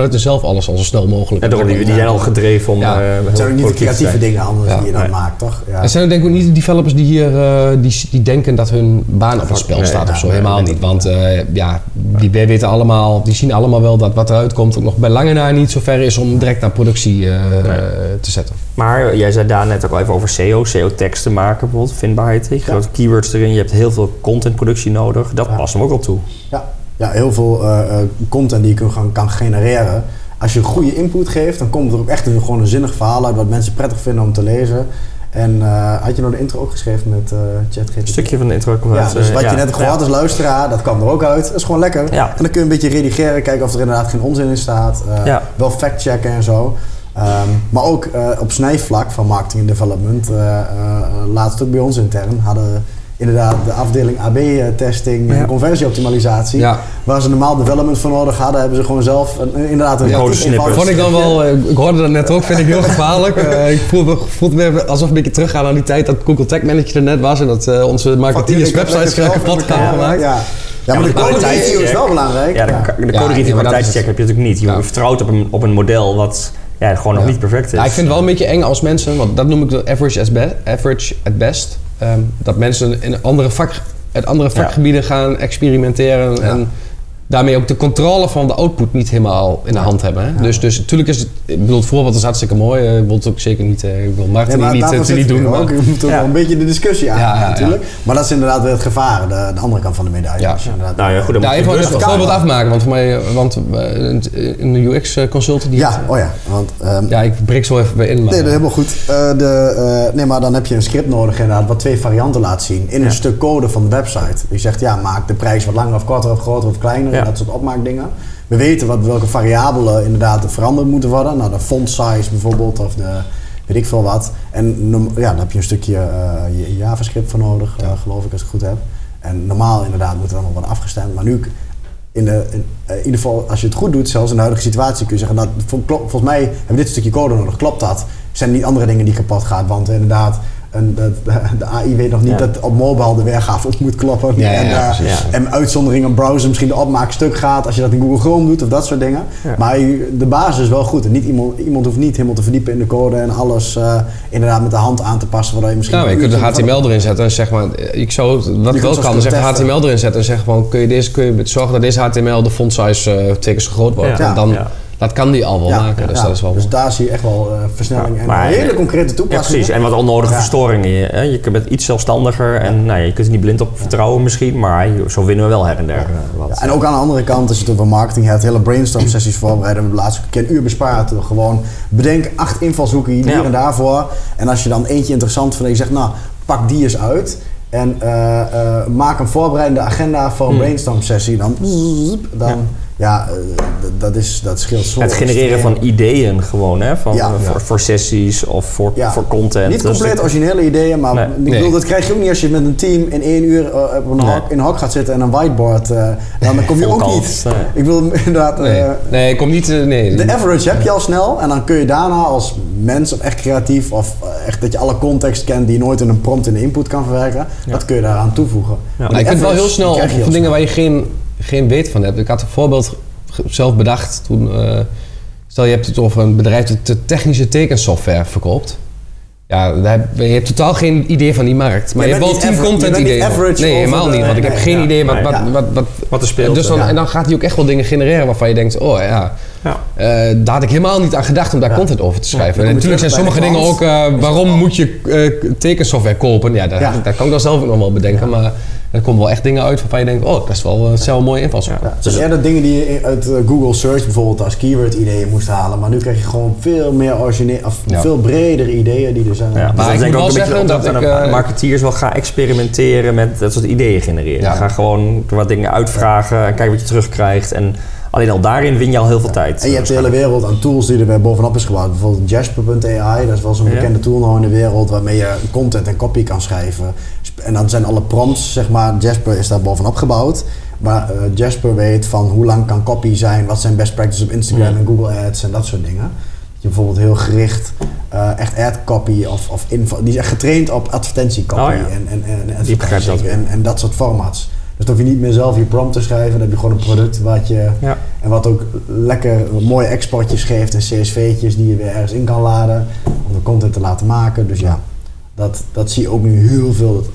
[SPEAKER 2] vanuit zelf alles al zo snel mogelijk...
[SPEAKER 1] Daarom, die, die zijn al gedreven om
[SPEAKER 2] Ja.
[SPEAKER 1] eh, heel
[SPEAKER 3] Het zijn ook niet de creatieve
[SPEAKER 1] zijn.
[SPEAKER 3] dingen anders
[SPEAKER 2] Ja.
[SPEAKER 3] die je dan
[SPEAKER 1] Nee.
[SPEAKER 3] maakt, toch? Ja.
[SPEAKER 2] Er zijn ook denk ik ook niet de developers die hier eh, die, die denken dat hun baan op het spel
[SPEAKER 1] Nee,
[SPEAKER 2] staat of zo.
[SPEAKER 1] nee,
[SPEAKER 2] Helemaal
[SPEAKER 1] nee,
[SPEAKER 2] niet. Want eh, ja, die wij weten allemaal, die zien allemaal wel dat wat eruit komt ook nog bij lange na niet zo ver is om direct naar productie eh,
[SPEAKER 1] Nee.
[SPEAKER 2] te zetten.
[SPEAKER 1] Maar jij zei daar net ook al even over SEO, SEO-teksten maken bijvoorbeeld, vindbaarheid. Je grote keywords erin, je hebt heel veel contentproductie nodig. Dat
[SPEAKER 3] Ja.
[SPEAKER 1] past hem ook wel toe.
[SPEAKER 3] Ja, ja heel veel eh, eh, content die je kan, kan genereren. Als je een goede input geeft, dan komt er ook echt een, gewoon een zinnig verhaal uit wat mensen prettig vinden om te lezen. En eh, had je nou de intro ook geschreven met eh ChatGPT?
[SPEAKER 1] Een stukje van de intro
[SPEAKER 3] Ja,
[SPEAKER 1] uit,
[SPEAKER 3] dus wat
[SPEAKER 1] ja.
[SPEAKER 3] je net hebt gehoord als luisteraar, dat kwam er ook uit. Dat is gewoon lekker.
[SPEAKER 1] Ja.
[SPEAKER 3] En dan kun je een beetje redigeren, kijken of er inderdaad geen onzin in staat.
[SPEAKER 1] Ja.
[SPEAKER 3] Wel factchecken en zo. Ehm, maar ook op snijvlak van marketing en development, laatst ook bij ons intern, hadden inderdaad de afdeling AB-testing
[SPEAKER 1] Ja.
[SPEAKER 3] en conversieoptimalisatie.
[SPEAKER 2] Ja.
[SPEAKER 3] Waar ze normaal development voor nodig hadden, hebben ze gewoon zelf een, inderdaad een
[SPEAKER 1] code snippet.
[SPEAKER 2] Vond ik dan wel, eh, ik hoorde dat net ook, vind ik heel gevaarlijk. Eh, ik voelde, voelde me alsof ik een beetje teruggaan aan die tijd dat Google Tag Manager er net was en dat eh, onze marketeers
[SPEAKER 3] Van,
[SPEAKER 2] websites kapot gaan gemaakt.
[SPEAKER 3] Ja, ja. maar
[SPEAKER 1] maar
[SPEAKER 3] de
[SPEAKER 1] de
[SPEAKER 3] code
[SPEAKER 1] kwaliteitscheck-
[SPEAKER 3] review is wel belangrijk.
[SPEAKER 1] Ja, de,
[SPEAKER 3] Ja.
[SPEAKER 1] de
[SPEAKER 2] Ja,
[SPEAKER 1] code review
[SPEAKER 2] nee, maar dat is
[SPEAKER 1] kwaliteitscheck heb je natuurlijk niet. Je
[SPEAKER 2] Ja.
[SPEAKER 1] vertrouwt op een, op een model wat ja, gewoon nog niet perfect is.
[SPEAKER 2] Ja, ik vind het wel een beetje eng als mensen, want dat noem ik de average, as be- average at best. Ehm, dat mensen in andere vak, uit andere vakgebieden gaan experimenteren en daarmee ook de controle van de output niet helemaal in de hand hebben. Hè?
[SPEAKER 3] Ja.
[SPEAKER 2] Dus, dus natuurlijk is het, ik bedoel, het voorbeeld is hartstikke mooi. eh, Ik wil het ook zeker niet, eh, ik wil Martin
[SPEAKER 3] Nee,
[SPEAKER 2] niet, eh, te niet doen. Maar,
[SPEAKER 3] ook. Je moet ook
[SPEAKER 1] Ja.
[SPEAKER 3] wel een beetje de discussie aan,
[SPEAKER 2] Ja, ja, ja.
[SPEAKER 3] natuurlijk. Maar dat is inderdaad weer het gevaar, de, de andere kant van de medaille.
[SPEAKER 2] Ja.
[SPEAKER 3] Inderdaad-
[SPEAKER 1] Nou ja, goed, dan
[SPEAKER 2] ja,
[SPEAKER 1] moet je
[SPEAKER 2] even een voorbeeld afmaken, want voor mij, want een UX-consultant die...
[SPEAKER 3] Ja, oh ja. Want, ehm,
[SPEAKER 2] ja, ik breek zo even bij in. Maar,
[SPEAKER 3] Nee, dat is helemaal goed. Eh, de, eh, nee, maar dan heb je een script nodig inderdaad, wat twee varianten laat zien in een stuk code van de website. Je zegt, ja, maak de prijs wat langer of korter of groter of kleiner,
[SPEAKER 1] Ja.
[SPEAKER 3] En dat soort opmaakdingen. We weten wat, welke variabelen inderdaad veranderd moeten worden. Nou, de font size bijvoorbeeld, of de weet ik veel wat. En ja, dan heb je een stukje je- JavaScript voor nodig, eh, geloof ik, als ik het goed heb. En normaal inderdaad moet er dan nog worden afgestemd, maar nu in, de, in, eh, in ieder geval, als je het goed doet, zelfs in de huidige situatie, kun je zeggen, nou, vol- volgens mij hebben we dit stukje code nodig. Klopt dat? Zijn er niet andere dingen die kapot gaan? Want inderdaad, eh, een, de, de AI weet nog niet
[SPEAKER 1] Ja.
[SPEAKER 3] dat op mobile de weergave op moet kloppen.
[SPEAKER 2] Ja, ja,
[SPEAKER 3] en,
[SPEAKER 2] ja,
[SPEAKER 3] eh,
[SPEAKER 2] precies.
[SPEAKER 3] en uitzondering een browser misschien de opmaak stuk gaat als je dat in Google Chrome doet of dat soort dingen.
[SPEAKER 1] Ja.
[SPEAKER 3] Maar de basis is wel goed. En niet iemand, iemand hoeft niet helemaal te verdiepen in de code en alles eh, inderdaad met de hand aan te passen. Waardoor je misschien
[SPEAKER 2] Nou, je kunt de HTML erin zetten en zeg maar, ik zou, wat
[SPEAKER 3] kunt
[SPEAKER 2] wel kan, zeg. HTML erin zetten en zeg van, kun je, deze, kun je zorgen dat deze HTML de font size eh, twee keer zo groot wordt.
[SPEAKER 1] Ja.
[SPEAKER 2] En dan,
[SPEAKER 1] Ja.
[SPEAKER 2] Dat kan die al wel
[SPEAKER 3] Ja,
[SPEAKER 2] maken, dus
[SPEAKER 3] ja.
[SPEAKER 2] dat is wel
[SPEAKER 3] Dus daar zie je echt wel eh, versnelling
[SPEAKER 1] Ja,
[SPEAKER 3] en hele concrete
[SPEAKER 1] Ja,
[SPEAKER 3] toepassingen.
[SPEAKER 1] precies. En wat onnodige
[SPEAKER 3] Ja.
[SPEAKER 1] verstoringen. Je, hè? je bent iets zelfstandiger en nou, ja, je kunt er niet blind op vertrouwen misschien, maar zo winnen we wel her en der eh, wat.
[SPEAKER 3] Ja, en ook aan de andere kant, als je het over marketing hebt, hele brainstorm sessies voorbereiden. We hebben laatst een keer een uur bespaard. door Gewoon bedenk acht invalshoeken hier
[SPEAKER 1] Ja.
[SPEAKER 3] en daarvoor. En als je dan eentje interessant vindt en je zegt, nou, pak die eens uit. En eh, eh, maak een voorbereidende agenda voor een
[SPEAKER 1] Hmm.
[SPEAKER 3] brainstorm sessie. Dan, dan ja, eh, d- dat, is, dat scheelt zo.
[SPEAKER 1] het genereren van ideeën gewoon, hè? Van,
[SPEAKER 3] Ja.
[SPEAKER 1] eh, voor,
[SPEAKER 2] Ja.
[SPEAKER 1] voor sessies of voor,
[SPEAKER 3] Ja.
[SPEAKER 1] voor content.
[SPEAKER 3] Niet
[SPEAKER 1] Dus
[SPEAKER 3] compleet originele ideeën, maar
[SPEAKER 1] Nee.
[SPEAKER 3] ik
[SPEAKER 2] Nee.
[SPEAKER 3] bedoel, dat krijg je ook niet als je met een team in één uur eh, op een
[SPEAKER 1] Nee.
[SPEAKER 3] hok, in een hok gaat zitten en een whiteboard. eh, dan, dan kom je ook niet.
[SPEAKER 1] nee.
[SPEAKER 3] Ik wil inderdaad.
[SPEAKER 2] Nee,
[SPEAKER 3] eh,
[SPEAKER 2] nee, kom niet, eh, nee.
[SPEAKER 3] De average heb je al snel en dan kun je daarna als mens of echt creatief of eh, echt dat je alle context kent die je nooit in een prompt in de input kan verwerken,
[SPEAKER 1] Ja.
[SPEAKER 3] dat kun je daaraan toevoegen.
[SPEAKER 1] Ja.
[SPEAKER 3] Maar
[SPEAKER 2] je kunt wel heel snel op van dingen waar je geen, geen weet van hebt. Ik had een voorbeeld zelf bedacht toen. eh, stel je hebt het over een bedrijf dat de technische tekensoftware verkoopt. Ja, heb- je hebt totaal geen idee van die markt. Maar
[SPEAKER 3] Je
[SPEAKER 2] je, hebt wel tien content ideeën. Nee, helemaal
[SPEAKER 3] de-
[SPEAKER 2] niet. Want ik heb
[SPEAKER 3] nee,
[SPEAKER 2] geen
[SPEAKER 1] ja.
[SPEAKER 2] idee wat,
[SPEAKER 1] Nee,
[SPEAKER 2] wat,
[SPEAKER 3] ja.
[SPEAKER 2] wat, wat,
[SPEAKER 1] Wat er speelt.
[SPEAKER 2] dus dan,
[SPEAKER 1] ja.
[SPEAKER 2] En dan gaat hij ook echt wel dingen genereren waarvan je denkt... Oh ja,
[SPEAKER 1] Ja.
[SPEAKER 2] eh, daar had ik helemaal niet aan gedacht om daar content over te schrijven. en natuurlijk zijn sommige dingen ook... eh, waarom moet je tekensoftware kopen? Ja, daar,
[SPEAKER 3] Ja.
[SPEAKER 2] daar kan ik dan zelf ook nog wel bedenken. Maar er komen wel echt dingen uit waarvan je denkt... Oh, dat is wel, eh, dat zijn wel mooie invalshoek.
[SPEAKER 3] Ja, het zijn eerder dingen die je uit eh, Google Search bijvoorbeeld als keyword ideeën moest halen. Maar nu krijg je gewoon veel meer origineel, of
[SPEAKER 2] Ja.
[SPEAKER 3] veel bredere ideeën die er zijn.
[SPEAKER 1] Ja,
[SPEAKER 2] Maar
[SPEAKER 1] maar
[SPEAKER 2] ik
[SPEAKER 1] denk
[SPEAKER 2] wel
[SPEAKER 1] een beetje
[SPEAKER 2] zeggen
[SPEAKER 1] dat,
[SPEAKER 2] ik, eh,
[SPEAKER 1] marketeers wel gaan experimenteren met dat soort ideeën genereren.
[SPEAKER 2] Ja.
[SPEAKER 1] Ga gewoon wat dingen uitvragen en kijken wat je terugkrijgt. En alleen al daarin win je al heel veel tijd.
[SPEAKER 3] En je hebt de hele wereld aan tools die er weer bovenop is gebouwd. Bijvoorbeeld Jasper.ai, dat is wel zo'n
[SPEAKER 1] Ja.
[SPEAKER 3] bekende tool nou in de wereld waarmee je content en copy kan schrijven. En dan zijn alle prompts, zeg maar, Jasper is daar bovenop gebouwd. Maar eh, Jasper weet van hoe lang kan copy zijn, wat zijn best practices op Instagram
[SPEAKER 1] Ja.
[SPEAKER 3] en Google Ads en dat soort dingen. Dat je bijvoorbeeld heel gericht eh, echt ad copy of, of info, die is echt getraind op advertentiecopy
[SPEAKER 1] Oh ja.
[SPEAKER 3] en, en, en,
[SPEAKER 1] begrijpt dat
[SPEAKER 3] en, en dat soort formats. Dus dan hoef je niet meer zelf je prompt te schrijven, dan heb je gewoon een product wat je
[SPEAKER 1] Ja.
[SPEAKER 3] en wat ook lekker mooie exportjes geeft en CSV'tjes die je weer ergens in kan laden om de content te laten maken. Dus ja, dat, dat zie je ook nu heel veel.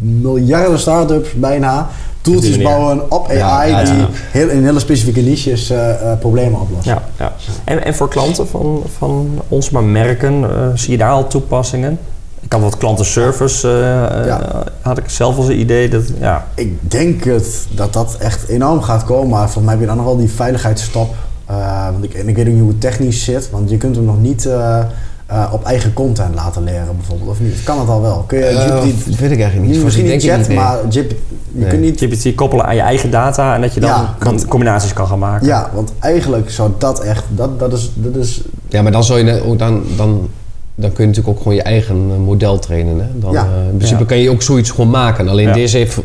[SPEAKER 3] Miljarden start-ups bijna.
[SPEAKER 1] Manier.
[SPEAKER 3] bouwen op
[SPEAKER 2] Ja,
[SPEAKER 3] AI
[SPEAKER 2] ja,
[SPEAKER 3] die heel, in hele specifieke niches eh, eh, problemen oplossen.
[SPEAKER 1] Ja, ja. En, en voor klanten van, van ons, maar merken, eh, zie je daar al toepassingen? Ik had wat klantenservice, had ik zelf als een idee. Dat, ja,
[SPEAKER 3] Ik denk het, dat dat echt enorm gaat komen. Maar volgens mij heb je dan nog wel die veiligheidsstap. Want ik, en ik weet ook niet hoe het technisch zit. Want je kunt hem nog niet eh, op eigen content laten leren bijvoorbeeld. Of niet? Of kan het al wel? Kun je
[SPEAKER 2] Eh,
[SPEAKER 3] GPT...
[SPEAKER 2] dat weet ik eigenlijk niet.
[SPEAKER 3] Misschien
[SPEAKER 2] Denk
[SPEAKER 3] niet
[SPEAKER 2] ik
[SPEAKER 3] chat,
[SPEAKER 2] nee.
[SPEAKER 3] maar GPT, je
[SPEAKER 2] Nee.
[SPEAKER 3] kunt niet...
[SPEAKER 1] GPT koppelen aan je eigen data en dat je dan
[SPEAKER 3] Ja,
[SPEAKER 1] kan-
[SPEAKER 3] want-
[SPEAKER 1] combinaties kan gaan maken.
[SPEAKER 3] Ja, want eigenlijk zou dat echt... Dat, dat, is, dat is...
[SPEAKER 2] Ja, maar dan, zou je ook dan, dan, dan kun je natuurlijk ook gewoon je eigen eh, model trainen. Hè? Dan,
[SPEAKER 3] Ja.
[SPEAKER 2] in principe
[SPEAKER 1] Ja.
[SPEAKER 2] kan je ook zoiets gewoon maken. Alleen
[SPEAKER 1] Ja.
[SPEAKER 2] deze heeft...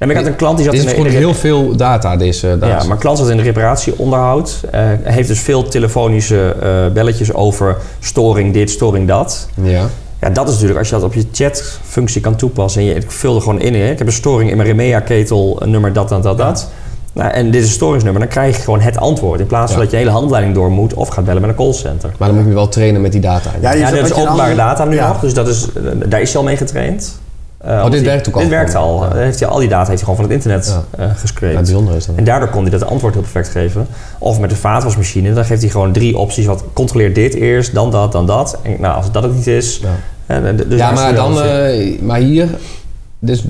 [SPEAKER 2] eh,
[SPEAKER 1] En ik had een klant die zat
[SPEAKER 2] dit
[SPEAKER 1] in
[SPEAKER 2] is
[SPEAKER 1] de, in de
[SPEAKER 2] heel veel data, deze
[SPEAKER 1] Ja,
[SPEAKER 2] data.
[SPEAKER 1] maar klant zat in de reparatieonderhoud. eh heeft dus veel telefonische eh, belletjes over storing dit, storing dat.
[SPEAKER 2] Ja.
[SPEAKER 1] Ja, dat is natuurlijk als je dat op je chatfunctie kan toepassen. En je, ik vul er gewoon in. Hè. Ik heb een storing in mijn Remea-ketel, nummer dat, dat, dat, dat. Nou, en dit is een storingsnummer. Dan krijg je gewoon het antwoord. In plaats van
[SPEAKER 2] Ja.
[SPEAKER 1] dat je hele handleiding door moet of gaat bellen met een callcenter.
[SPEAKER 2] Maar dan moet je wel trainen met die data.
[SPEAKER 3] Ja, je
[SPEAKER 1] Ja, dit is
[SPEAKER 3] je
[SPEAKER 1] openbare data nu
[SPEAKER 3] Ja.
[SPEAKER 1] nog. Dus dat is, eh, daar is hij al mee getraind. Eh, want
[SPEAKER 2] dit
[SPEAKER 1] die-
[SPEAKER 2] werkt ook al
[SPEAKER 1] Dit werkt al.
[SPEAKER 2] Ja.
[SPEAKER 1] Eh, Heeft hij, al die data heeft hij gewoon van het internet eh
[SPEAKER 2] Ja,
[SPEAKER 1] gescreept.
[SPEAKER 2] bijzonder is dat.
[SPEAKER 1] En daardoor kon hij dat antwoord heel perfect geven. Of met de vaatwasmachine, dan geeft hij gewoon drie opties. Wat controleer dit eerst, dan dat, dan dat. En nou, als dat het niet is.
[SPEAKER 2] Ja.
[SPEAKER 1] hè, dus
[SPEAKER 2] ja, maar dan, eh, maar hier, dus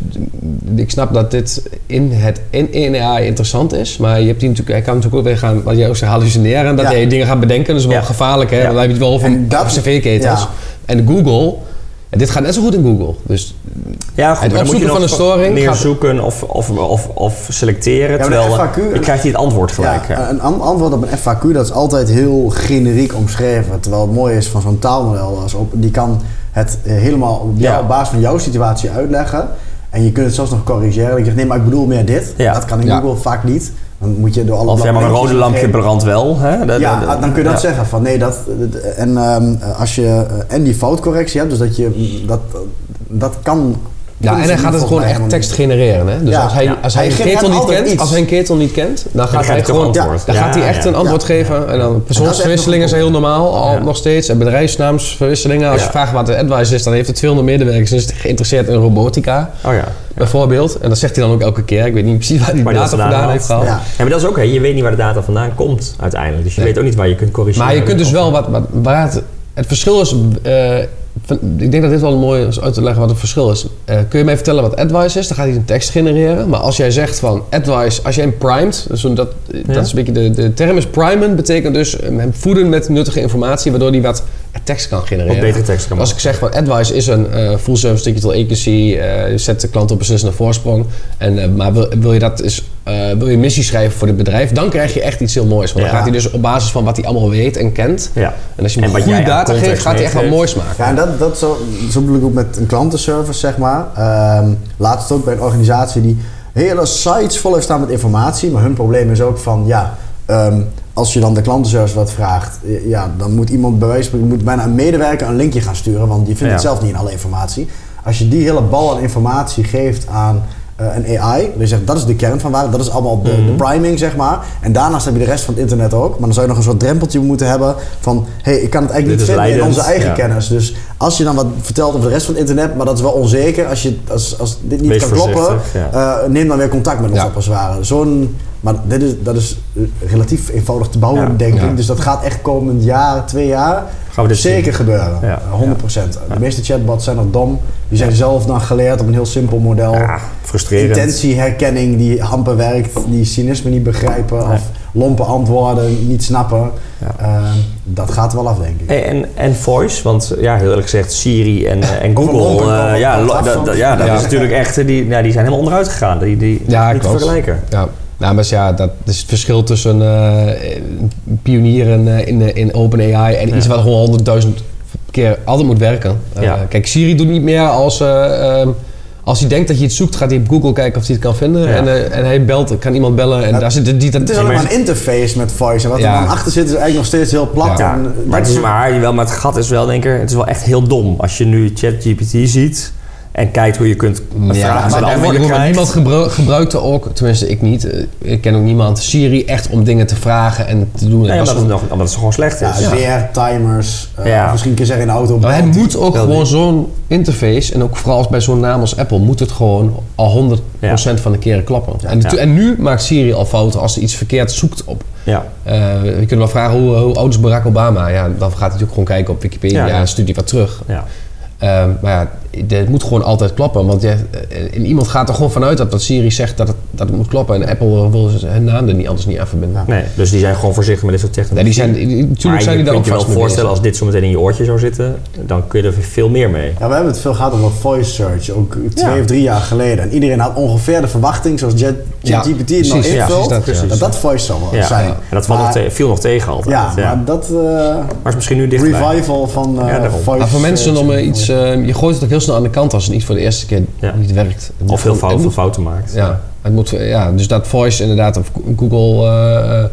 [SPEAKER 2] ik snap dat dit in het in, in AI interessant is, maar je hebt hier natuurlijk, hij kan natuurlijk ook weer gaan, wat jij ook zegt, hallucineren en dat
[SPEAKER 3] Ja.
[SPEAKER 2] hij dingen gaat bedenken, dat is wel
[SPEAKER 1] Ja.
[SPEAKER 2] gevaarlijk, hè?
[SPEAKER 1] Ja.
[SPEAKER 2] Dan heb je het wel over
[SPEAKER 3] En dat-
[SPEAKER 2] cv-ketels.
[SPEAKER 3] ja.
[SPEAKER 2] En Google, en dit gaat net zo goed in Google, dus
[SPEAKER 1] ja, goed,
[SPEAKER 2] het
[SPEAKER 1] dan moet je
[SPEAKER 2] opzoeken
[SPEAKER 1] nog
[SPEAKER 2] van een storing
[SPEAKER 1] meer
[SPEAKER 2] gaat-
[SPEAKER 1] zoeken of, of, of, of selecteren.
[SPEAKER 3] maar
[SPEAKER 1] terwijl eh,
[SPEAKER 3] FAQ
[SPEAKER 1] je krijgt hij het antwoord gelijk.
[SPEAKER 3] Ja, een an- antwoord op een FAQ dat is altijd heel generiek omschreven. Terwijl het mooie is van zo'n taalmodel, als op, die kan het eh, helemaal op, jou-
[SPEAKER 1] Ja.
[SPEAKER 3] op basis van jouw situatie uitleggen. En je kunt het zelfs nog corrigeren. Ik zeg nee, maar ik bedoel meer dit.
[SPEAKER 1] Ja.
[SPEAKER 3] Dat kan in
[SPEAKER 2] Ja.
[SPEAKER 3] Google vaak niet. Dan moet je door alle
[SPEAKER 1] Of ja, maar een rode lampje
[SPEAKER 3] brandt.
[SPEAKER 1] brandt wel. Hè? De-
[SPEAKER 3] Ja,
[SPEAKER 1] de- de-
[SPEAKER 3] dan kun je dat
[SPEAKER 1] ja.
[SPEAKER 3] zeggen van nee, dat. En ehm, als je eh, en die foutcorrectie hebt, dus dat je dat, dat kan.
[SPEAKER 2] Ja, en hij gaat het gewoon echt tekst genereren. Hè? Dus
[SPEAKER 3] Ja.
[SPEAKER 2] als hij,
[SPEAKER 1] Ja.
[SPEAKER 2] als hij,
[SPEAKER 3] Hij
[SPEAKER 2] een ketel niet kent,
[SPEAKER 3] iets.
[SPEAKER 2] als hij een ketel niet kent, dan gaat hij gewoon, dan
[SPEAKER 1] Ja,
[SPEAKER 2] gaat hij echt
[SPEAKER 1] ja.
[SPEAKER 2] een antwoord
[SPEAKER 3] Ja.
[SPEAKER 2] geven. En dan persoonsverwisselingen zijn heel normaal, al
[SPEAKER 1] Ja.
[SPEAKER 2] nog steeds. En bedrijfsnaamsverwisselingen. Als
[SPEAKER 1] Ja.
[SPEAKER 2] je vraagt wat de advice is, dan heeft het 200 medewerkers en is geïnteresseerd in robotica,
[SPEAKER 1] Oh ja.
[SPEAKER 2] bijvoorbeeld. En dat zegt hij dan ook elke keer. Ik weet niet precies waar hij data
[SPEAKER 1] dat vandaan
[SPEAKER 2] heeft gehaald.
[SPEAKER 3] Ja.
[SPEAKER 1] Ja, maar dat is ook, hè. je weet niet waar de data vandaan komt uiteindelijk. Dus je
[SPEAKER 2] Nee.
[SPEAKER 1] weet ook niet waar je kunt corrigeren.
[SPEAKER 2] Maar je kunt dus wel wat, wat waar het, het verschil is. Ik denk dat dit wel mooi is uit te leggen wat het verschil is. Eh, kun je mij vertellen wat advice is? Dan gaat hij een tekst genereren. Maar als jij zegt van advice, als jij hem primed, dus dat, dat is een beetje de, de term is primen, betekent dus hem voeden met nuttige informatie, waardoor hij wat tekst kan genereren.
[SPEAKER 1] Wat betere tekst kan
[SPEAKER 2] Als ik zeg van advice is een eh, full service digital agency, eh, je zet de klant op beslissende voorsprong. En, eh, maar wil, wil je dat is, eh, wil je missie schrijven voor het bedrijf, dan krijg je echt iets heel moois. Want
[SPEAKER 1] Ja.
[SPEAKER 2] dan gaat hij dus op basis van wat hij allemaal weet en kent.
[SPEAKER 1] Ja.
[SPEAKER 2] En als je hem goede data geeft, gaat hij echt wat moois maken.
[SPEAKER 3] Ja, en dat, dat zo, zo bedoel ik ook met een klantenservice, zeg maar. Ehm laatst ook bij een organisatie die hele sites vol heeft staan met informatie. Maar hun probleem is ook van, ja, ehm, als je dan de klantenservice wat vraagt, eh, ja, dan moet iemand bij wijze van moet bijna een medewerker een linkje gaan sturen, want die vindt het zelf niet in alle informatie. Als je die hele bal aan informatie geeft aan eh, een AI, dus je zegt dat is de kern van waar, dat is allemaal de,
[SPEAKER 1] Mhm.
[SPEAKER 3] de priming, zeg maar. En daarnaast heb je de rest van het internet ook. Maar dan zou je nog een soort drempeltje moeten hebben van, hé, hey, ik kan het eigenlijk
[SPEAKER 1] Dit
[SPEAKER 3] niet vinden in onze eigen
[SPEAKER 1] ja.
[SPEAKER 3] kennis. Dus als je dan wat vertelt over de rest van het internet, maar dat is wel onzeker. Als, je, als, als dit niet
[SPEAKER 1] Wees
[SPEAKER 3] kan kloppen,
[SPEAKER 1] ja.
[SPEAKER 3] eh, neem dan weer contact met ons op als het ware. Zo'n, maar dit is, dat is eh, relatief eenvoudig te bouwen,
[SPEAKER 1] Ja.
[SPEAKER 3] denk
[SPEAKER 2] Ja.
[SPEAKER 3] ik. Dus dat gaat echt komend jaar, twee jaar,
[SPEAKER 1] Gaan we dit
[SPEAKER 3] zeker
[SPEAKER 1] zien.
[SPEAKER 3] gebeuren.
[SPEAKER 1] Ja.
[SPEAKER 3] Eh, 100%. De meeste chatbots zijn nog dom. Die zijn zelf dan geleerd op een heel simpel model.
[SPEAKER 1] Ja, frustrerend.
[SPEAKER 3] Intentieherkenning die amper werkt, die cynisme niet begrijpen
[SPEAKER 1] Nee.
[SPEAKER 3] of lompe antwoorden niet snappen.
[SPEAKER 1] Ja.
[SPEAKER 3] Eh, dat gaat wel af, denk ik.
[SPEAKER 1] Hey, en, en voice, want ja, heel eerlijk gezegd, Siri en, eh, en Google, eh, ja, dat- dat- ja, dat
[SPEAKER 2] Ja.
[SPEAKER 1] is natuurlijk echt, eh, die, ja, die zijn helemaal onderuit gegaan. Die, die,
[SPEAKER 2] Ja,
[SPEAKER 1] niet te vergelijken.
[SPEAKER 2] Ja. Nou, maar ja, dat is het verschil tussen eh, een pionier in, eh, in, eh, in OpenAI en iets wat gewoon honderdduizend keer altijd moet werken. Eh,
[SPEAKER 1] Ja.
[SPEAKER 2] Kijk, Siri doet niet meer als, eh, ehm, als hij denkt dat je iets zoekt, gaat hij op Google kijken of hij het kan vinden.
[SPEAKER 1] Ja.
[SPEAKER 2] En, eh, en hij belt, kan iemand bellen en
[SPEAKER 3] Ja.
[SPEAKER 2] daar zit die, die,
[SPEAKER 3] Het is alleen maar een interface met voice. En wat
[SPEAKER 2] Ja.
[SPEAKER 3] er dan achter zit is eigenlijk nog steeds heel plat.
[SPEAKER 2] Ja.
[SPEAKER 3] En, eh,
[SPEAKER 1] maar het is maar, wel, maar het gat is wel, denk ik, het is wel echt heel dom. Als je nu ChatGPT ziet en kijkt hoe je kunt
[SPEAKER 2] Ja,
[SPEAKER 1] vragen
[SPEAKER 2] maar, maar niemand gebru- gebruikt er ook, tenminste ik niet, eh, ik ken ook niemand, Siri echt om dingen te vragen en te doen.
[SPEAKER 1] Nee,
[SPEAKER 2] Dat
[SPEAKER 1] omdat,
[SPEAKER 2] is
[SPEAKER 1] het
[SPEAKER 2] gewoon-
[SPEAKER 1] nog, omdat het gewoon slecht
[SPEAKER 3] ja,
[SPEAKER 1] is.
[SPEAKER 3] weer, timers. eh,
[SPEAKER 1] Ja.
[SPEAKER 3] Misschien kun je zeggen in de auto.
[SPEAKER 2] Maar het moet ook
[SPEAKER 1] Wel
[SPEAKER 2] gewoon zo'n interface, en ook vooral als bij zo'n naam als Apple, moet het gewoon al 100% van de keren klappen.
[SPEAKER 3] Ja.
[SPEAKER 2] en,
[SPEAKER 1] Ja.
[SPEAKER 2] en nu maakt Siri al fouten als ze iets verkeerd zoekt op.
[SPEAKER 1] Ja.
[SPEAKER 2] Eh je kunt wel vragen hoe, hoe oud is Barack Obama? Ja, dan gaat hij natuurlijk gewoon kijken op Wikipedia
[SPEAKER 1] Ja, ja.
[SPEAKER 2] en stuurt hij wat terug.
[SPEAKER 1] Ja.
[SPEAKER 2] Maar ja, het moet gewoon altijd kloppen. Want je, eh, en iemand gaat er gewoon vanuit dat, dat Siri zegt dat het, dat het moet kloppen. En Apple wil hun naam er niet anders niet aan verbinden.
[SPEAKER 3] Ja.
[SPEAKER 1] Nee, dus die zijn gewoon voorzichtig met dit soort
[SPEAKER 2] Nee,
[SPEAKER 1] technologie.
[SPEAKER 2] die zijn, die-
[SPEAKER 1] maar
[SPEAKER 2] natuurlijk zijn
[SPEAKER 1] je
[SPEAKER 2] die daar ook
[SPEAKER 1] je wel voorstellen als dit zo meteen in je oortje zou zitten, dan kun je er veel meer mee.
[SPEAKER 3] Ja, we hebben het veel gehad over voice search, ook twee
[SPEAKER 1] Ja.
[SPEAKER 3] of drie jaar geleden. En iedereen had ongeveer de verwachting, zoals Jet-
[SPEAKER 2] Ja,
[SPEAKER 3] het nou
[SPEAKER 2] ja,
[SPEAKER 3] invult,
[SPEAKER 2] dat, ja.
[SPEAKER 3] dat dat voice zou
[SPEAKER 1] Ja.
[SPEAKER 3] zijn.
[SPEAKER 1] En dat valt nog
[SPEAKER 3] Maar-
[SPEAKER 1] te- viel nog tegen altijd.
[SPEAKER 3] Ja,
[SPEAKER 1] Ja,
[SPEAKER 3] maar dat eh,
[SPEAKER 1] Maar is misschien nu dichtbij.
[SPEAKER 3] revival van eh
[SPEAKER 1] Ja, daarom.
[SPEAKER 3] voice
[SPEAKER 2] Maar voor mensen om iets... eh, je gooit het ook heel snel aan de kant als het niet voor de eerste keer
[SPEAKER 1] Ja.
[SPEAKER 2] niet werkt. Het
[SPEAKER 1] Of heel fout, veel fouten maakt.
[SPEAKER 2] Ja, het moet, ja, dus dat voice inderdaad, of Google... eh, eh,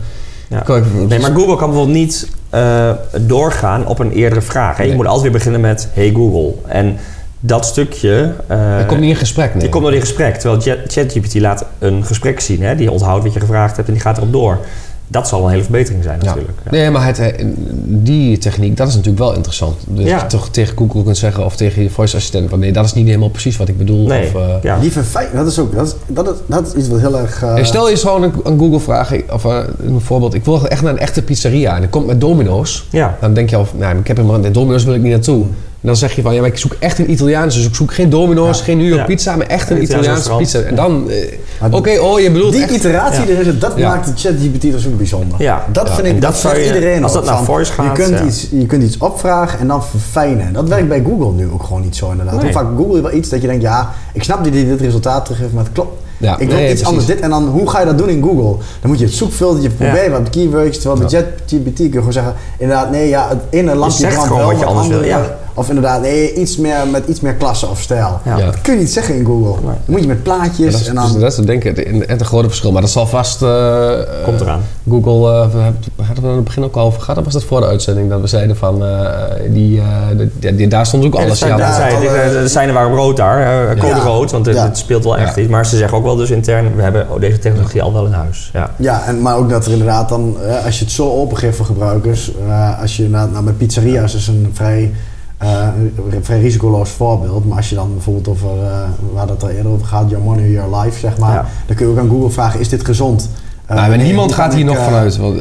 [SPEAKER 1] Ja. Nee, maar Google kan bijvoorbeeld niet eh, doorgaan op een eerdere vraag. Hè? Je moet altijd weer beginnen met Hey Google. En dat stukje...
[SPEAKER 2] het komt niet in gesprek, nee.
[SPEAKER 1] Die komt door in gesprek. Terwijl Chat- ChatGPT laat een gesprek zien. Hè? Die onthoudt wat je gevraagd hebt en die gaat erop door. Dat zal een hele verbetering zijn natuurlijk. Ja.
[SPEAKER 2] Nee, maar het, eh, die techniek, dat is natuurlijk wel interessant. Dus
[SPEAKER 1] Ja.
[SPEAKER 2] je toch tegen Google kunt zeggen of tegen je voice assistent van nee, dat is niet helemaal precies wat ik bedoel.
[SPEAKER 1] Nee,
[SPEAKER 2] Of, eh,
[SPEAKER 1] ja.
[SPEAKER 3] Die verfijn, dat is ook, dat is, dat is, dat is iets wat heel erg... eh,
[SPEAKER 2] Hey, stel je eens gewoon een, een Google vraag, ik- of een voorbeeld. Ik wil echt naar een echte pizzeria en ik kom met Domino's.
[SPEAKER 1] ja.
[SPEAKER 2] Dan denk je al, nou, ik heb helemaal de Domino's wil ik niet naartoe. En dan zeg je van, ja, maar ik zoek echt een Italiaans. Dus ik zoek geen Domino's,
[SPEAKER 3] Ja.
[SPEAKER 2] geen New York
[SPEAKER 1] Ja.
[SPEAKER 2] pizza, maar echt een
[SPEAKER 1] Een Italiaans
[SPEAKER 2] Italiaanse pizza. En dan, eh, oké, oh, je bedoelt
[SPEAKER 3] die
[SPEAKER 2] echt...
[SPEAKER 3] iteratie,
[SPEAKER 1] Ja.
[SPEAKER 3] er het, dat
[SPEAKER 2] Ja.
[SPEAKER 3] maakt de ChatGPT dus ook bijzonder.
[SPEAKER 1] Ja.
[SPEAKER 3] Dat
[SPEAKER 2] Ja.
[SPEAKER 3] vind ik, dat,
[SPEAKER 1] dat zou
[SPEAKER 3] iedereen
[SPEAKER 1] als dat naar voice gaat,
[SPEAKER 3] je, kunt
[SPEAKER 1] ja.
[SPEAKER 3] iets, je kunt iets opvragen en dan verfijnen. Dat werkt bij Google nu ook gewoon niet zo inderdaad.
[SPEAKER 1] Nee.
[SPEAKER 3] Hoe vaak Google je wel iets dat je denkt, ja, ik snap dat hij dit resultaat teruggeeft, maar het klopt.
[SPEAKER 2] Ja,
[SPEAKER 3] ik wil
[SPEAKER 2] nee,
[SPEAKER 3] iets
[SPEAKER 2] precies.
[SPEAKER 3] anders dit en dan hoe ga je dat doen in Google? Dan moet je het zoekfiltertje proberen,
[SPEAKER 1] Ja.
[SPEAKER 3] wat keywords, terwijl bij
[SPEAKER 2] Ja.
[SPEAKER 3] ChatGPT kun je gewoon zeggen, inderdaad, nee, ja, het ene lampje brandt wel,
[SPEAKER 1] wat je anders wil,
[SPEAKER 3] andere Of inderdaad, nee, iets meer, met iets meer klasse of stijl.
[SPEAKER 1] Ja.
[SPEAKER 3] Dat kun je niet zeggen in Google. Dan moet je met plaatjes
[SPEAKER 2] dat is,
[SPEAKER 3] en
[SPEAKER 2] dus
[SPEAKER 3] dan...
[SPEAKER 2] dat is denk ik het, het grote verschil. Maar dat zal vast... eh,
[SPEAKER 1] Komt eraan.
[SPEAKER 2] Google, eh, we hadden we aan het begin ook al over gehad. Of was dat voor de uitzending? Dat we zeiden van, eh, die, eh, die, die- daar stond ook
[SPEAKER 1] Ja,
[SPEAKER 2] alles in.
[SPEAKER 1] zijn,
[SPEAKER 3] ja,
[SPEAKER 1] ik.
[SPEAKER 3] alle-
[SPEAKER 1] De- waren rood daar, eh, code
[SPEAKER 3] Ja.
[SPEAKER 1] rood, want het,
[SPEAKER 3] Ja.
[SPEAKER 1] het speelt wel echt
[SPEAKER 2] Ja.
[SPEAKER 1] iets. Maar ze zeggen ook wel dus intern, we hebben oh, deze technologie al wel in huis. Ja.
[SPEAKER 3] Ja, en, maar ook dat er inderdaad dan, als je het zo opengeeft voor gebruikers, als je naar, nou, met pizzeria's is een vrij, eh, een vrij risicoloos voorbeeld, maar als je dan bijvoorbeeld over, eh, waar dat er eerder over gaat, your money, your life, zeg maar,
[SPEAKER 1] Ja.
[SPEAKER 3] dan kun je ook aan Google vragen, is dit gezond? Eh,
[SPEAKER 2] Nou, niemand gaat hier
[SPEAKER 3] ik,
[SPEAKER 2] nog vanuit. Want,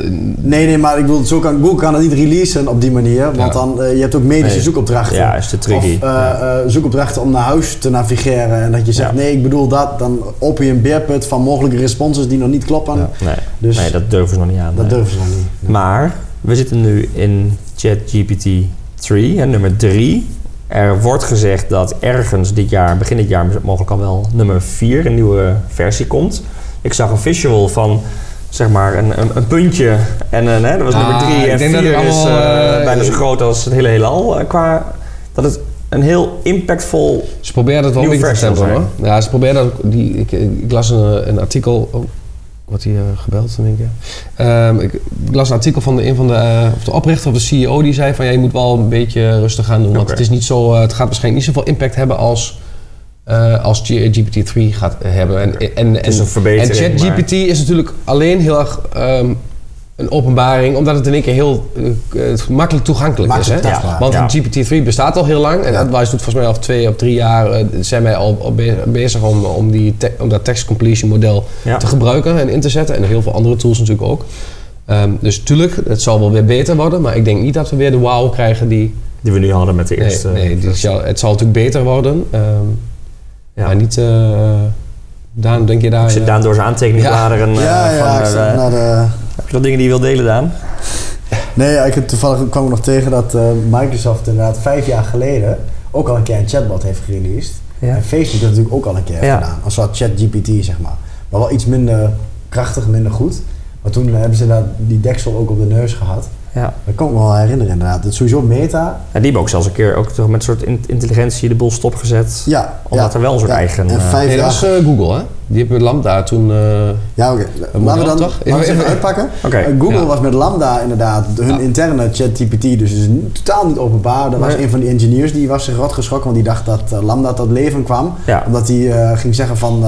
[SPEAKER 3] Nee, nee, maar ik wil zo kan, Google kan het niet releasen op die manier, want
[SPEAKER 2] Ja.
[SPEAKER 3] dan, eh, je hebt ook medische
[SPEAKER 1] Nee.
[SPEAKER 3] zoekopdrachten.
[SPEAKER 1] Ja, is te tricky.
[SPEAKER 3] Of zoekopdrachten om naar huis te navigeren en dat je zegt,
[SPEAKER 1] Ja.
[SPEAKER 3] nee, ik bedoel dat, dan open je een beerput van mogelijke responses die nog niet kloppen.
[SPEAKER 2] Ja.
[SPEAKER 1] Nee,
[SPEAKER 3] Dus
[SPEAKER 1] nee, dat durven ze nog niet aan.
[SPEAKER 3] dat
[SPEAKER 1] nee.
[SPEAKER 3] durven ze nog niet.
[SPEAKER 1] Maar we zitten nu in ChatGPT 3, hè, nummer 3. Er wordt gezegd dat ergens dit jaar, begin dit jaar, mogelijk al wel nummer 4, een nieuwe versie komt. Ik zag een visual van zeg maar een, een, een puntje en een, hè, dat was
[SPEAKER 2] Ah,
[SPEAKER 1] nummer 3
[SPEAKER 2] ik
[SPEAKER 1] en
[SPEAKER 2] dat
[SPEAKER 1] 4
[SPEAKER 2] het
[SPEAKER 1] is eh,
[SPEAKER 2] eh,
[SPEAKER 1] bijna zo groot als het hele heelal. eh, qua dat het een heel impactvol
[SPEAKER 2] Ze proberen het wel beetje te stempelen hoor. Ja, ze proberen dat. Die, ik, ik las een, een artikel. Wordt hier eh, gebeld, denk ik. Ehm, ik, ik las een artikel van de, een van de, eh, of de oprichter of de CEO die zei van ja, je moet wel een beetje rustig gaan doen. Want het is niet zo, eh, het gaat waarschijnlijk niet zoveel impact hebben als, eh, als G- GPT-3 gaat hebben. En, en, en,
[SPEAKER 1] Het is een verbetering,
[SPEAKER 2] En ChatGPT is natuurlijk alleen heel erg ehm, een openbaring, omdat het in één keer heel eh, eh, makkelijk toegankelijk
[SPEAKER 3] Makkelijk
[SPEAKER 2] is. Hè? Want
[SPEAKER 1] Ja.
[SPEAKER 2] GPT-3 bestaat al heel lang. En
[SPEAKER 3] Ja.
[SPEAKER 2] Advice doet volgens mij al twee of drie jaar eh, zijn wij al, al be- bezig om, om, die te- om dat text completion model
[SPEAKER 1] Ja.
[SPEAKER 2] te gebruiken en in te zetten. En heel veel andere tools natuurlijk ook. Ehm, dus tuurlijk, het zal wel weer beter worden. Maar ik denk niet dat we weer de wow krijgen die...
[SPEAKER 1] die we nu hadden met de
[SPEAKER 2] Nee,
[SPEAKER 1] eerste.
[SPEAKER 2] nee die zal, het zal natuurlijk beter worden. ehm,
[SPEAKER 1] Ja.
[SPEAKER 2] Maar niet... eh Daan, denk je daar...
[SPEAKER 1] Ik zit
[SPEAKER 2] eh,
[SPEAKER 1] Daan door zijn aantekeningen
[SPEAKER 2] Ja.
[SPEAKER 1] bladeren. eh,
[SPEAKER 3] ja, ja,
[SPEAKER 1] van,
[SPEAKER 3] ik
[SPEAKER 1] eh,
[SPEAKER 3] zat naar de...
[SPEAKER 1] heb je nog dingen die je wil delen, Daan?
[SPEAKER 3] Nee, ik heb toevallig kwam ik nog tegen dat eh, Microsoft inderdaad vijf jaar geleden ook al een keer een chatbot heeft gereleased.
[SPEAKER 1] Ja.
[SPEAKER 3] En Facebook dat natuurlijk ook al een keer
[SPEAKER 1] Ja.
[SPEAKER 3] gedaan. Een soort ChatGPT, zeg maar. Maar wel iets minder krachtig, minder goed. Maar toen hebben ze inderdaad die deksel ook op de neus gehad.
[SPEAKER 1] Ja.
[SPEAKER 3] Dat kan ik me wel herinneren inderdaad. Het is sowieso Meta.
[SPEAKER 1] Ja, die hebben ook zelfs een keer ook toch met een soort in- intelligentie de boel stopgezet.
[SPEAKER 3] Ja.
[SPEAKER 1] Omdat
[SPEAKER 3] ja,
[SPEAKER 1] er wel een soort
[SPEAKER 3] ja.
[SPEAKER 1] eigen...
[SPEAKER 3] En
[SPEAKER 1] eh,
[SPEAKER 3] vijf
[SPEAKER 2] Nee, dat was eh, Google, hè? Die hebben Lambda toen... eh,
[SPEAKER 3] Ja, oké. Laten we dan
[SPEAKER 2] toch?
[SPEAKER 3] laten we eens even
[SPEAKER 2] Even-
[SPEAKER 3] uitpakken.
[SPEAKER 1] Oké.
[SPEAKER 3] Google
[SPEAKER 2] Ja.
[SPEAKER 3] was met Lambda inderdaad hun
[SPEAKER 2] Ja.
[SPEAKER 3] interne ChatGPT, dus is totaal niet openbaar. Er was een van die engineers die was zich rot geschrokken, want die dacht dat Lambda tot leven kwam.
[SPEAKER 1] Ja.
[SPEAKER 3] Omdat hij eh, ging zeggen van,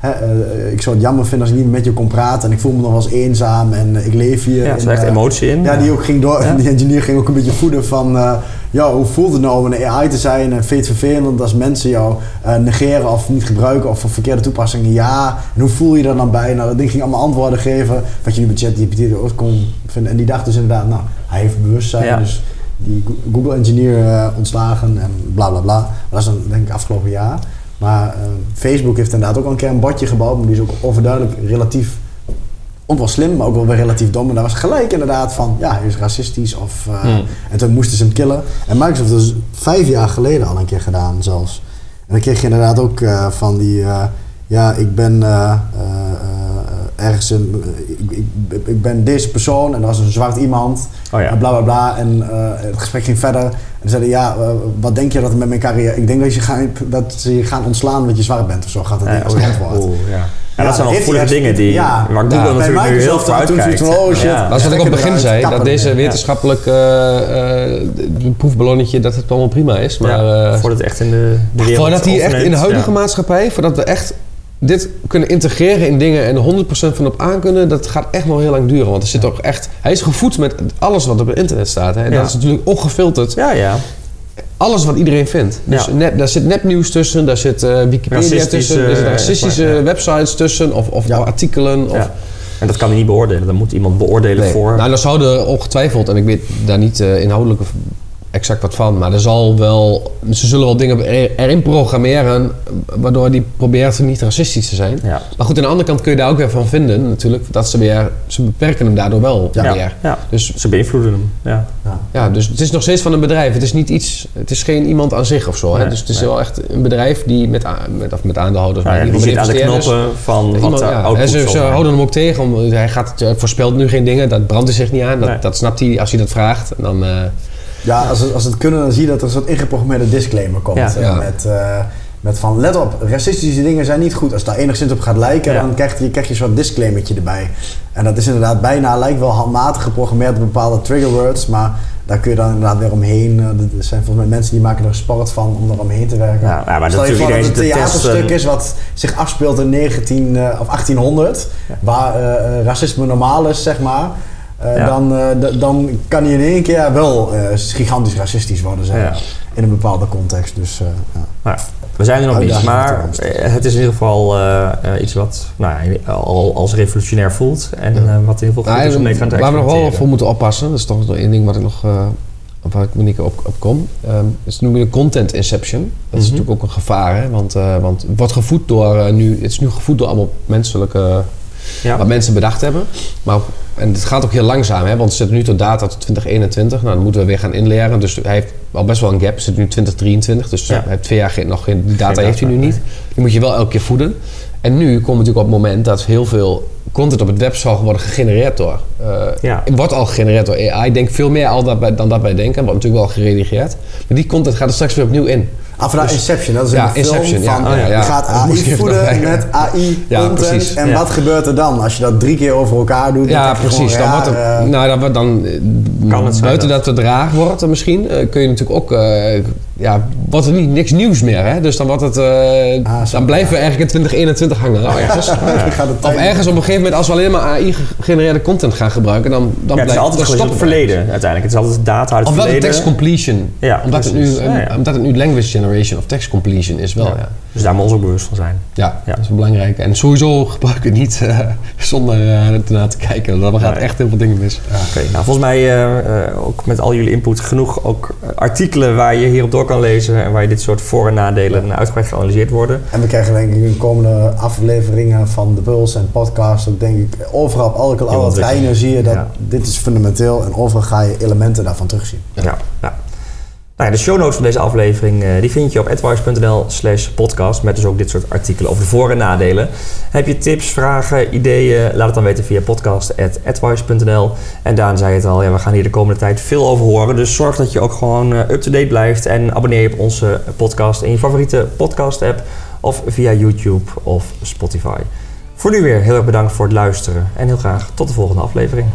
[SPEAKER 3] eh, eh, ik zou het jammer vinden als ik niet met je kon praten en ik voel me nog wel eens eenzaam en eh, ik leef hier.
[SPEAKER 1] ja, er zit echt emotie in.
[SPEAKER 3] ja, die ook ging door.
[SPEAKER 1] Ja.
[SPEAKER 3] Die engineer ging ook een beetje voeden van. ja, hoe voelt het nou om een AI te zijn? En vind je het vervelend als mensen jou negeren of niet gebruiken of voor verkeerde toepassingen? Ja. En hoe voel je er dan bij? Nou, dat ding ging allemaal antwoorden geven. Wat je nu bij ChatGPT ook kon vinden. En die dacht dus inderdaad, nou, hij heeft bewustzijn.
[SPEAKER 1] Ja.
[SPEAKER 3] Dus die Go- Google engineer eh, ontslagen en bla bla bla. Maar dat is dan denk ik afgelopen jaar. Maar eh, Facebook heeft inderdaad ook al een keer een botje gebouwd. Maar die is ook overduidelijk relatief ook wel slim, maar ook wel weer relatief dom. En daar was gelijk inderdaad van, ja, hij is racistisch. Of, eh,
[SPEAKER 1] Hmm.
[SPEAKER 3] En toen moesten ze hem killen. En Microsoft heeft dat dus vijf jaar geleden al een keer gedaan zelfs. En dan kreeg je inderdaad ook eh, van die, ja, ik ben ergens een, ik, ik, ik ben deze persoon en er was een zwart iemand.
[SPEAKER 1] Oh ja.
[SPEAKER 3] En bla bla bla. En eh, het gesprek ging verder. En ze zeiden, ja, eh, wat denk je dat er met mijn carrière... Ik denk dat, je gaan, dat ze je gaan ontslaan omdat je zwart bent of zo. Gaat het
[SPEAKER 1] Ja,
[SPEAKER 3] ding als
[SPEAKER 1] oh, ja. Oeh, ja. Dat zijn al
[SPEAKER 3] hij echt-
[SPEAKER 1] dingen die,
[SPEAKER 3] ja.
[SPEAKER 1] waar Google
[SPEAKER 2] Ja.
[SPEAKER 1] Natuurlijk nu heel
[SPEAKER 3] toen oh shit.
[SPEAKER 1] Ja.
[SPEAKER 2] Dat is wat ik op het begin zei, dat deze eh, eh, die proefballonnetje, dat het allemaal prima is. Maar
[SPEAKER 1] Ja,
[SPEAKER 2] eh,
[SPEAKER 1] voordat het echt in de, de wereld
[SPEAKER 2] voordat die echt in de huidige
[SPEAKER 1] ja.
[SPEAKER 2] maatschappij, voordat we echt dit kunnen integreren in dingen en er 100% van op aankunnen, dat gaat echt nog heel lang duren. Want er zit toch echt, hij is gevoed met alles wat op het internet staat. Hè? En
[SPEAKER 1] Ja.
[SPEAKER 2] dat is natuurlijk ongefilterd.
[SPEAKER 1] Ja, ja.
[SPEAKER 2] Alles wat iedereen vindt. Dus
[SPEAKER 1] Ja.
[SPEAKER 2] nep, daar zit nepnieuws tussen, daar zit eh, Wikipedia tussen, er zitten
[SPEAKER 1] eh,
[SPEAKER 2] racistische websites tussen of, of artikelen. Of,
[SPEAKER 1] ja. En dat kan hij niet beoordelen. Dan moet iemand beoordelen
[SPEAKER 2] Nee.
[SPEAKER 1] voor...
[SPEAKER 2] Nou, dan zou er ongetwijfeld, en ik weet daar niet eh, inhoudelijk of exact wat van, maar er zal wel, ze zullen wel dingen er- erin programmeren waardoor die probeert niet racistisch te zijn.
[SPEAKER 1] ja.
[SPEAKER 2] Maar goed, aan de andere kant kun je daar ook weer van vinden, natuurlijk, dat ze weer, ze beperken hem daardoor wel
[SPEAKER 1] Ja.
[SPEAKER 2] weer.
[SPEAKER 1] ja.
[SPEAKER 2] Dus
[SPEAKER 1] Ze beïnvloeden hem. Ja.
[SPEAKER 3] Ja.
[SPEAKER 2] ja, dus het is nog steeds van een bedrijf. Het is niet iets, het is geen iemand aan zich of zo. Hè? Dus het is
[SPEAKER 1] nee.
[SPEAKER 2] wel echt een bedrijf die met, met, of met aandeelhouders,
[SPEAKER 1] Nou
[SPEAKER 2] maar
[SPEAKER 1] ja, die
[SPEAKER 2] ieder
[SPEAKER 1] zit aan de knoppen van wat
[SPEAKER 2] Iemand,
[SPEAKER 1] de
[SPEAKER 2] En ze, houden hem ook tegen. Om, hij gaat, het, voorspelt nu geen dingen. Dat brandt hij zich niet aan. Dat,
[SPEAKER 1] Nee.
[SPEAKER 2] dat snapt hij als hij dat vraagt. En dan, eh,
[SPEAKER 3] Ja, als het, als het kunnen, dan zie je dat er een soort ingeprogrammeerde disclaimer komt.
[SPEAKER 1] Ja.
[SPEAKER 3] eh,
[SPEAKER 2] Ja.
[SPEAKER 3] Met, eh, met van, let op, racistische dingen zijn niet goed. Als het daar enigszins op gaat lijken,
[SPEAKER 1] Ja.
[SPEAKER 3] dan krijg je, krijg je een soort disclaimertje erbij. En dat is inderdaad bijna, lijkt wel handmatig geprogrammeerd op bepaalde trigger words. Maar daar kun je dan inderdaad weer omheen. Eh, Er zijn volgens mij mensen die maken er sport van om er omheen te werken.
[SPEAKER 1] Ja, ja, maar
[SPEAKER 3] Stel je voor dat het een theaterstuk is wat zich afspeelt in 19, eh, of 1800, waar racisme normaal is, zeg maar. Eh,
[SPEAKER 1] Ja.
[SPEAKER 3] dan, eh, dan kan hij in één keer wel eh, gigantisch racistisch worden, maar. In een bepaalde context. Dus, eh, ja.
[SPEAKER 1] Nou, we zijn er nog niet, maar het is in ieder geval eh, eh, iets wat nou, ja, al als revolutionair voelt. En eh, wat in ieder geval goed is om mee te gaan te
[SPEAKER 2] waar we nog wel voor moeten oppassen, dat is toch nog één ding wat ik nog, eh, waar ik niet op, op kom, ehm is noemen we content inception. Dat is
[SPEAKER 1] Mhm.
[SPEAKER 2] natuurlijk ook een gevaar, hè? Want, eh, want het wordt gevoed door, nu, het is nu gevoed door allemaal menselijke,
[SPEAKER 1] Ja.
[SPEAKER 2] wat mensen bedacht hebben. Maar, en het gaat ook heel langzaam, hè? want het zit nu tot data tot 2021. Nou, dan moeten we weer gaan inleren. Dus hij heeft al best wel een gap. Het zit nu 2023, dus hij heeft twee jaar geen, nog geen, die data
[SPEAKER 1] Geen
[SPEAKER 2] heeft hij nu niet. Die moet je wel elke keer voeden. En nu komt het natuurlijk op het moment dat heel veel content op het web zal worden gegenereerd door.
[SPEAKER 1] Ja.
[SPEAKER 2] Het wordt al gegenereerd door AI. Ik denk veel meer al dat dan dat wij denken. Wordt natuurlijk wel geredigeerd. Maar die content gaat er straks weer opnieuw in.
[SPEAKER 3] Ah, vandaar Inception, dat is
[SPEAKER 2] Ja,
[SPEAKER 3] een film
[SPEAKER 2] Inception, ja.
[SPEAKER 3] van...
[SPEAKER 2] Oh, ja,
[SPEAKER 3] Je gaat AI voeden met
[SPEAKER 2] Ja,
[SPEAKER 3] AI-content.
[SPEAKER 2] precies.
[SPEAKER 3] en
[SPEAKER 1] Ja.
[SPEAKER 3] wat gebeurt er dan? Als je dat drie keer over elkaar doet,
[SPEAKER 2] Ja,
[SPEAKER 3] dan
[SPEAKER 2] precies. Dan wordt
[SPEAKER 3] eh,
[SPEAKER 2] nou, dan, wordt dan, eh,
[SPEAKER 1] Kan het zijn
[SPEAKER 2] buiten
[SPEAKER 1] dat-
[SPEAKER 2] dat het raar wordt misschien, eh, kun je natuurlijk ook, eh, ja, wordt er niet niks nieuws meer. Hè? Dus dan wordt het, eh,
[SPEAKER 3] Ah, zo,
[SPEAKER 2] dan blijven we eigenlijk in 2021 hangen. Nou, ergens.
[SPEAKER 3] dan gaat het
[SPEAKER 2] Of ergens op een gegeven moment, als we alleen maar AI-gegenereerde content gaan gebruiken, dan, dan
[SPEAKER 1] Ja, het is
[SPEAKER 2] blijft
[SPEAKER 1] altijd
[SPEAKER 2] dan
[SPEAKER 1] het
[SPEAKER 2] stoppen we
[SPEAKER 1] verleden uiteindelijk. Het is altijd data uit het
[SPEAKER 2] Of wel de
[SPEAKER 1] verleden.
[SPEAKER 2] text completion.
[SPEAKER 1] Ja,
[SPEAKER 2] omdat, het nu,
[SPEAKER 1] Ja, ja.
[SPEAKER 2] omdat het nu language generation of text completion is wel.
[SPEAKER 1] Ja.
[SPEAKER 2] Ja,
[SPEAKER 1] Dus daar moeten we ons ook bewust van zijn.
[SPEAKER 2] ja.
[SPEAKER 1] Ja.
[SPEAKER 2] dat is belangrijk. En sowieso gebruik het niet eh, zonder uh, ernaar te kijken. Dan gaat
[SPEAKER 1] Nee.
[SPEAKER 2] echt heel veel dingen mis.
[SPEAKER 1] Oké, nou volgens mij eh, eh, ook met al jullie input genoeg ook artikelen waar je hierop door kan lezen en waar je dit soort voor- en nadelen uitgebreid geanalyseerd worden.
[SPEAKER 3] En we krijgen denk ik in komende afleveringen van de Puls en podcast ook denk ik overal op alle
[SPEAKER 1] ontwikkeling.
[SPEAKER 3] treinen zie je dat
[SPEAKER 1] Ja.
[SPEAKER 3] dit is fundamenteel en overal ga je elementen daarvan terugzien.
[SPEAKER 1] Ja. ja. Nou de show notes van deze aflevering eh, die vind je op advice.nl slash podcast met dus ook dit soort artikelen over de voor- en nadelen. Heb je tips, vragen, ideeën, laat het dan weten via podcast.advice.nl. En Daan zei het al, ja, we gaan hier de komende tijd veel over horen. Dus zorg dat je ook gewoon eh, up-to-date blijft en abonneer je op onze podcast in je favoriete podcast app of via YouTube of Spotify. Voor nu weer heel erg bedankt voor het luisteren en heel graag tot de volgende aflevering.